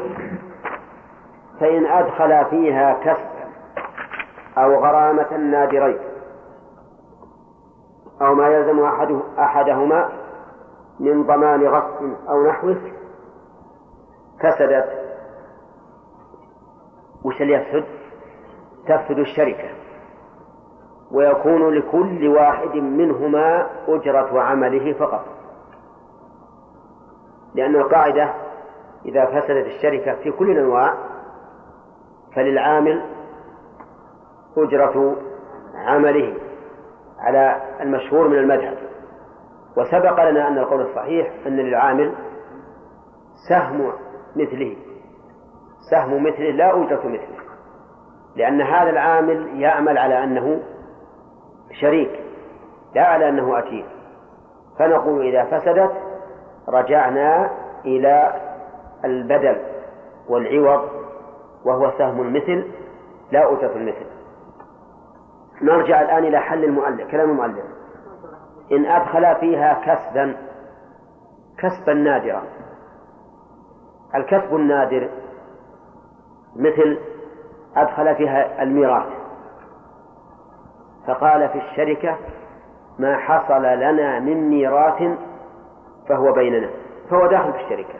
فإن أدخل فيها كسبا أو غرامة نادرين أو ما يلزم أحد أحدهما من ضمان غصب أو نحوه فسدت. وش اللي يفسد؟ تفسد الشركة. ويكون لكل واحد منهما أجرة عمله فقط. لأن القاعدة إذا فسدت الشركة في كل الأنواع فللعامل أجرة عمله على المشهور من المذهب. وسبق لنا أن القول الصحيح أن للعامل سهم مثله سهم مثله لا أجرة مثله لأن هذا العامل يعمل على أنه شريك لا على أنه أجير فنقول إذا فسدت رجعنا إلى البدل والعوض وهو سهم المثل لا أجرة المثل. نرجع الآن إلى حل المؤلف كلام المؤلف. إن أدخل فيها كسبا كسبا نادرا. الكسب النادر مثل أدخل فيها الميراث. فقال في الشركة ما حصل لنا من ميراث فهو بيننا فهو داخل في الشركة.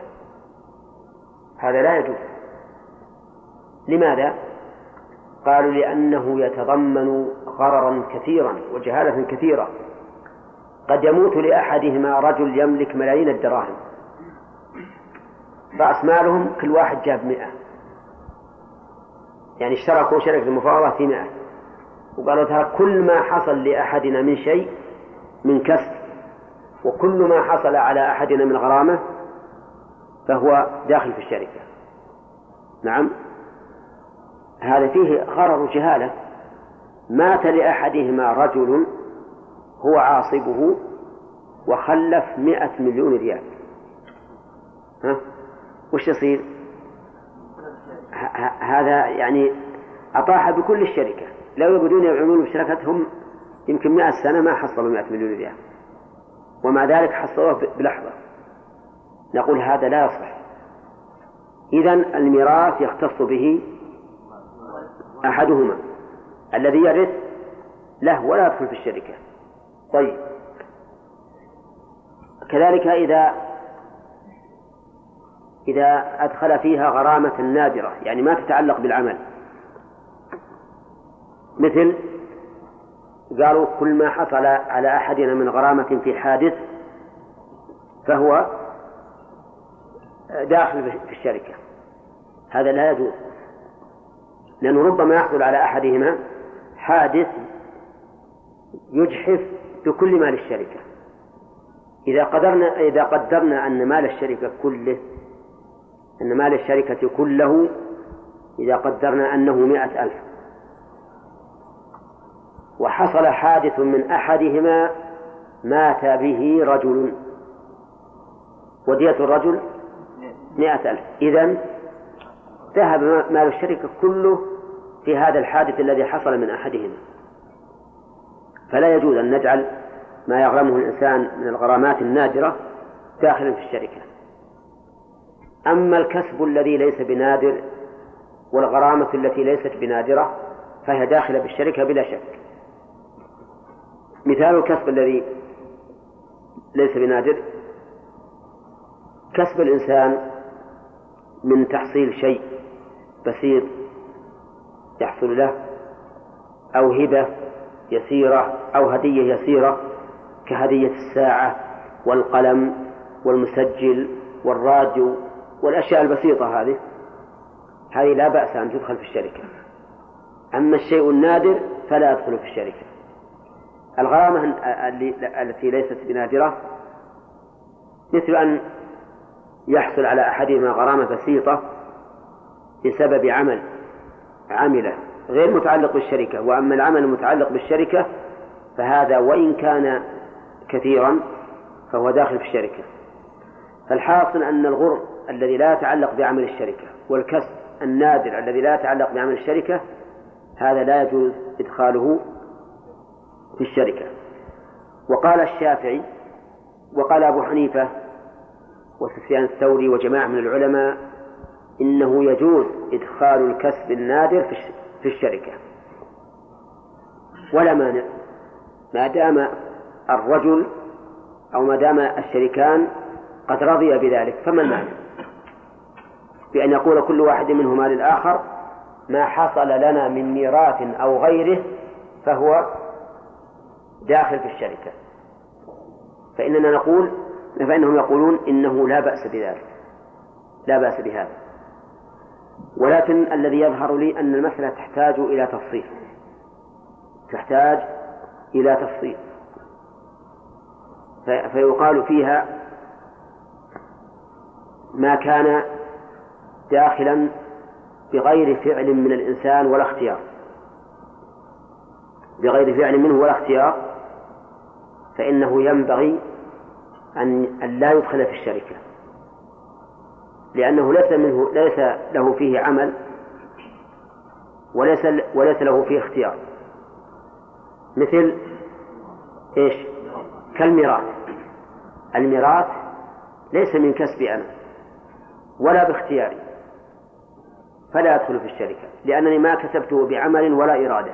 هذا لا يجوز. لماذا؟ قالوا لأنه يتضمن غررا كثيرا وجهالة كثيرة. قد يموت لأحدهما رجل يملك ملايين الدراهم. رأس مالهم كل واحد جاب مئة. يعني اشتركوا شركة المفاوضة في مئة. وقالوا ترى كل ما حصل لأحدنا من شيء من كسب وكل ما حصل على أحدنا من غرامة فهو داخل في الشركة. نعم؟ هذا فيه غرر جهالة مات لأحدهما رجل هو عاصبه وخلف مئة مليون ريال. ها؟ وش يصير؟ هذا يعني أطاح بكل الشركة. لو يبدون يعملون بشركتهم يمكن مئة سنة ما حصلوا مئة مليون ريال. ومع ذلك حصلوه بلحظة. نقول هذا لا يصلح إذا الميراث يختص به أحدهما. الذي يرث له ولا يدخل في الشركة. طيب. كذلك إذا إذا أدخل فيها غرامة نادرة يعني ما تتعلق بالعمل. مثل قالوا كل ما حصل على أحدنا من غرامة في حادث فهو داخل في الشركة. هذا لا يجوز. لأنه ربما يحصل على أحدهما حادث يجحف بكل مال الشركة. إذا قدرنا إذا قدرنا أن مال الشركة كله أن مال الشركة كله إذا قدرنا أنه مائة ألف. وحصل حادث من أحدهما مات به رجل. ودية الرجل مائة ألف. إذن ذهب مال الشركة كله في هذا الحادث الذي حصل من أحدهما. فلا يجوز أن نجعل ما يغرمه الإنسان من الغرامات النادرة داخلا في الشركة. أما الكسب الذي ليس بنادر والغرامة التي ليست بنادرة فهي داخلة بالشركة بلا شك. مثال الكسب الذي ليس بنادر. كسب الإنسان من تحصيل شيء بسيط يحصل له أو هبة يسيرة أو هدية يسيرة كهدية الساعة والقلم والمسجل والراديو والأشياء البسيطة هذه. هذه لا بأس أن تدخل في الشركة. أما الشيء النادر فلا يدخل في الشركة. الغرامة التي ليست بنادرة مثل أن يحصل على أحدهما غرامة بسيطة بسبب عمل عمله غير متعلق بالشركة وأما العمل المتعلق بالشركة فهذا وإن كان كثيرا فهو داخل في الشركة. فالحاصل أن الغر الذي لا يتعلق بعمل الشركة والكسب النادر الذي لا يتعلق بعمل الشركة هذا لا يجوز إدخاله في الشركة. وقال الشافعي وقال أبو حنيفة وسفيان الثوري وجماعة من العلماء إنه يجوز إدخال الكسب النادر في الشركة. ولا مانع. ما دام الرجل أو ما دام الشريكان قد رضي بذلك فما المانع؟ بأن يقول كل واحد منهما للآخر ما حصل لنا من ميراث أو غيره فهو داخل في الشركة. فإننا نقول فإنهم يقولون إنه لا بأس بذلك. لا بأس بهذا. ولكن الذي يظهر لي أن المسألة تحتاج إلى تفصيل. تحتاج إلى تفصيل. فيقال فيها ما كان داخلا بغير فعل من الإنسان ولا اختيار. بغير فعل منه ولا اختيار. فإنه ينبغي أن لا يدخل في الشركة. لأنه ليس منه ليس له فيه عمل وليس وليس له فيه اختيار. مثل إيش؟ كالميراث. الميراث ليس من كسبي أنا ولا باختياري فلا يدخل في الشركة لأنني ما كسبته بعمل ولا إرادة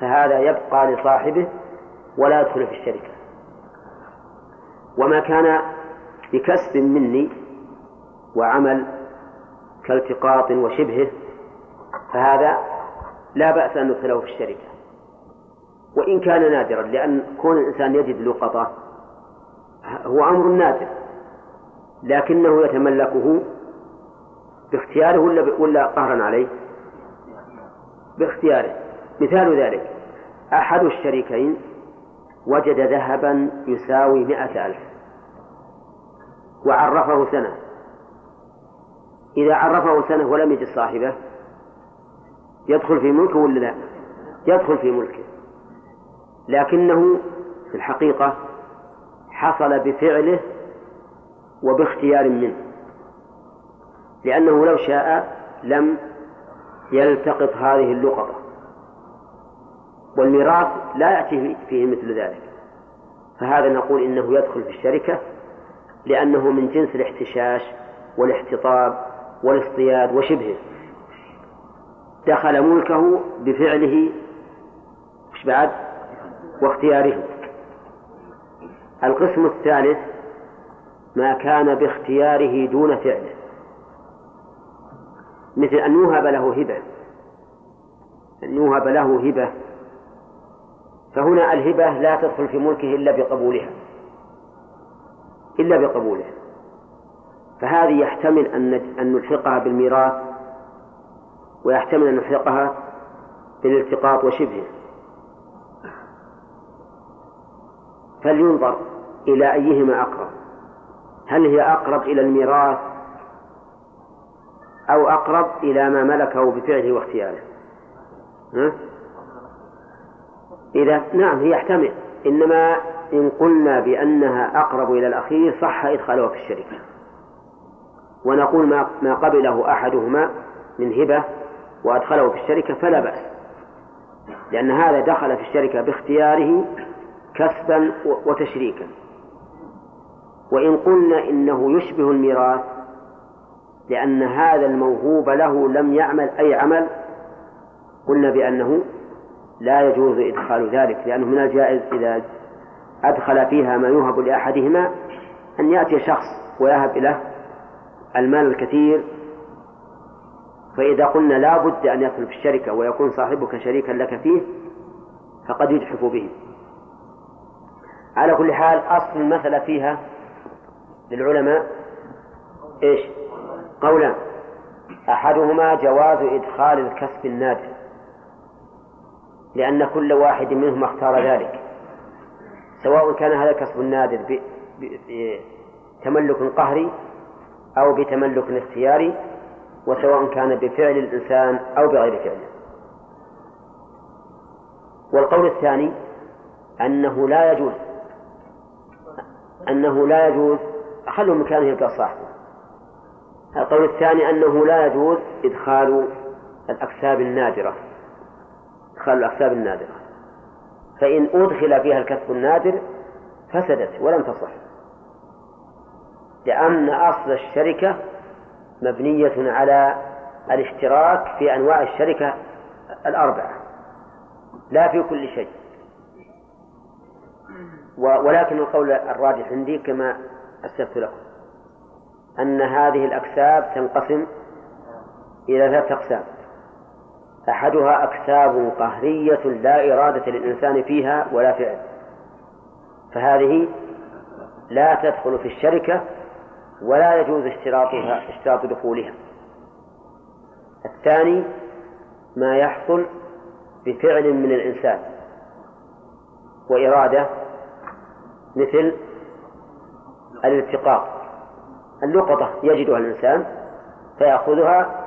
فهذا يبقى لصاحبه ولا يدخل في الشركة. وما كان بكسب مني وعمل كالتقاط وشبهه فهذا لا بأس أن ندخله في الشركة. وإن كان نادرا لأن كون الإنسان يجد لقطة هو أمر نادر لكنه يتملكه باختياره ولا ولا قهرا عليه؟ باختياره. مثال ذلك أحد الشريكين وجد ذهبا يساوي مئة ألف. وعرفه سنة. إذا عرفه سنة ولم يجد صاحبه يدخل في ملكه ولا لا؟ يدخل في ملكه. لكنه في الحقيقة حصل بفعله وباختيار منه. لأنه لو شاء لم يلتقط هذه اللقطة. والميراث لا يأتي فيه مثل ذلك. فهذا نقول إنه يدخل في الشركة لأنه من جنس الاحتشاش والاحتطاب والاصطياد وشبهه. دخل ملكه بفعله مش بعد؟ واختياره. القسم الثالث ما كان باختياره دون فعله. مثل أن يوهب له هبة. أن يوهب له هبة فهنا الهبة لا تدخل في ملكه إلا بقبولها. إلا بقبوله فهذه يحتمل أن أن نلحقها بالميراث ويحتمل أن نلحقها بالالتقاط وشبهه. فلينظر إلى أيهما أقرب. هل هي أقرب إلى الميراث أو أقرب إلى ما ملكه بفعله واختياره؟ ها؟ إذا نعم هي يحتمل. إنما إن قلنا بأنها أقرب إلى الأخير صح إدخالها في الشركة ونقول ما ما قبله أحدهما من هبة وأدخله في الشركة فلا بأس. لأن هذا دخل في الشركة باختياره كسبا وتشريكا. وإن قلنا إنه يشبه الميراث لأن هذا الموهوب له لم يعمل أي عمل قلنا بأنه لا يجوز إدخال ذلك لأنه من الجائز إذا أدخل فيها ما يوهب لأحدهما أن يأتي شخص ويهب له المال الكثير. فإذا قلنا لا بد أن يدخل في الشركة ويكون صاحبك شريكا لك فيه فقد يجحف به. على كل حال أصل المسألة فيها للعلماء إيش؟ قولان أحدهما جواز إدخال الكسب النادر. لأن كل واحد منهما اختار ذلك. سواء كان هذا الكسب النادر بتملك قهري أو بتملك اختياري وسواء كان بفعل الإنسان أو بغير فعله والقول الثاني أنه لا يجوز أنه لا يجوز خلوا مكانه يلقى صاحبه. القول الثاني أنه لا يجوز إدخال الأكساب النادرة. إدخال الأكساب النادرة. فإن أدخل فيها الكسب النادر فسدت ولم تصح. لأن أصل الشركة مبنية على الاشتراك في أنواع الشركة الأربعة. لا في كل شيء. ولكن القول الراجح عندي كما أسلفت لكم. أن هذه الأكساب تنقسم إلى ثلاثة أقسام. أحدها أكساب قهرية لا إرادة للإنسان فيها ولا فعل. فهذه لا تدخل في الشركة ولا يجوز اشتراطها اشتراط دخولها. الثاني ما يحصل بفعل من الإنسان. وإرادة مثل الالتقاط اللقطة يجدها الإنسان فيأخذها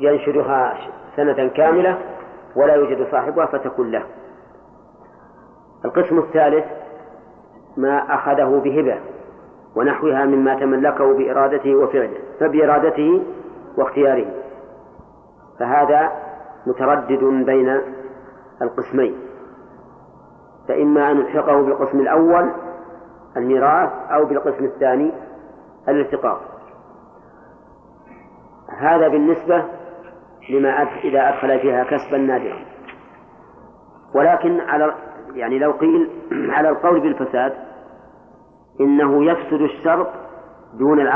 وينشدها سنة كاملة ولا يوجد صاحبها فتكون له. القسم الثالث ما أخذه بهبة ونحوها مما تملكه بإرادته وفعله فبإرادته واختياره. فهذا متردد بين القسمين. فإما أن نلحقه بالقسم الأول الميراث أو بالقسم الثاني الالتقاط هذا بالنسبة لما إذا أدخل فيها كسبا نادرا. ولكن على يعني لو قيل على القول بالفساد إنه يفسد الشرط دون العقل.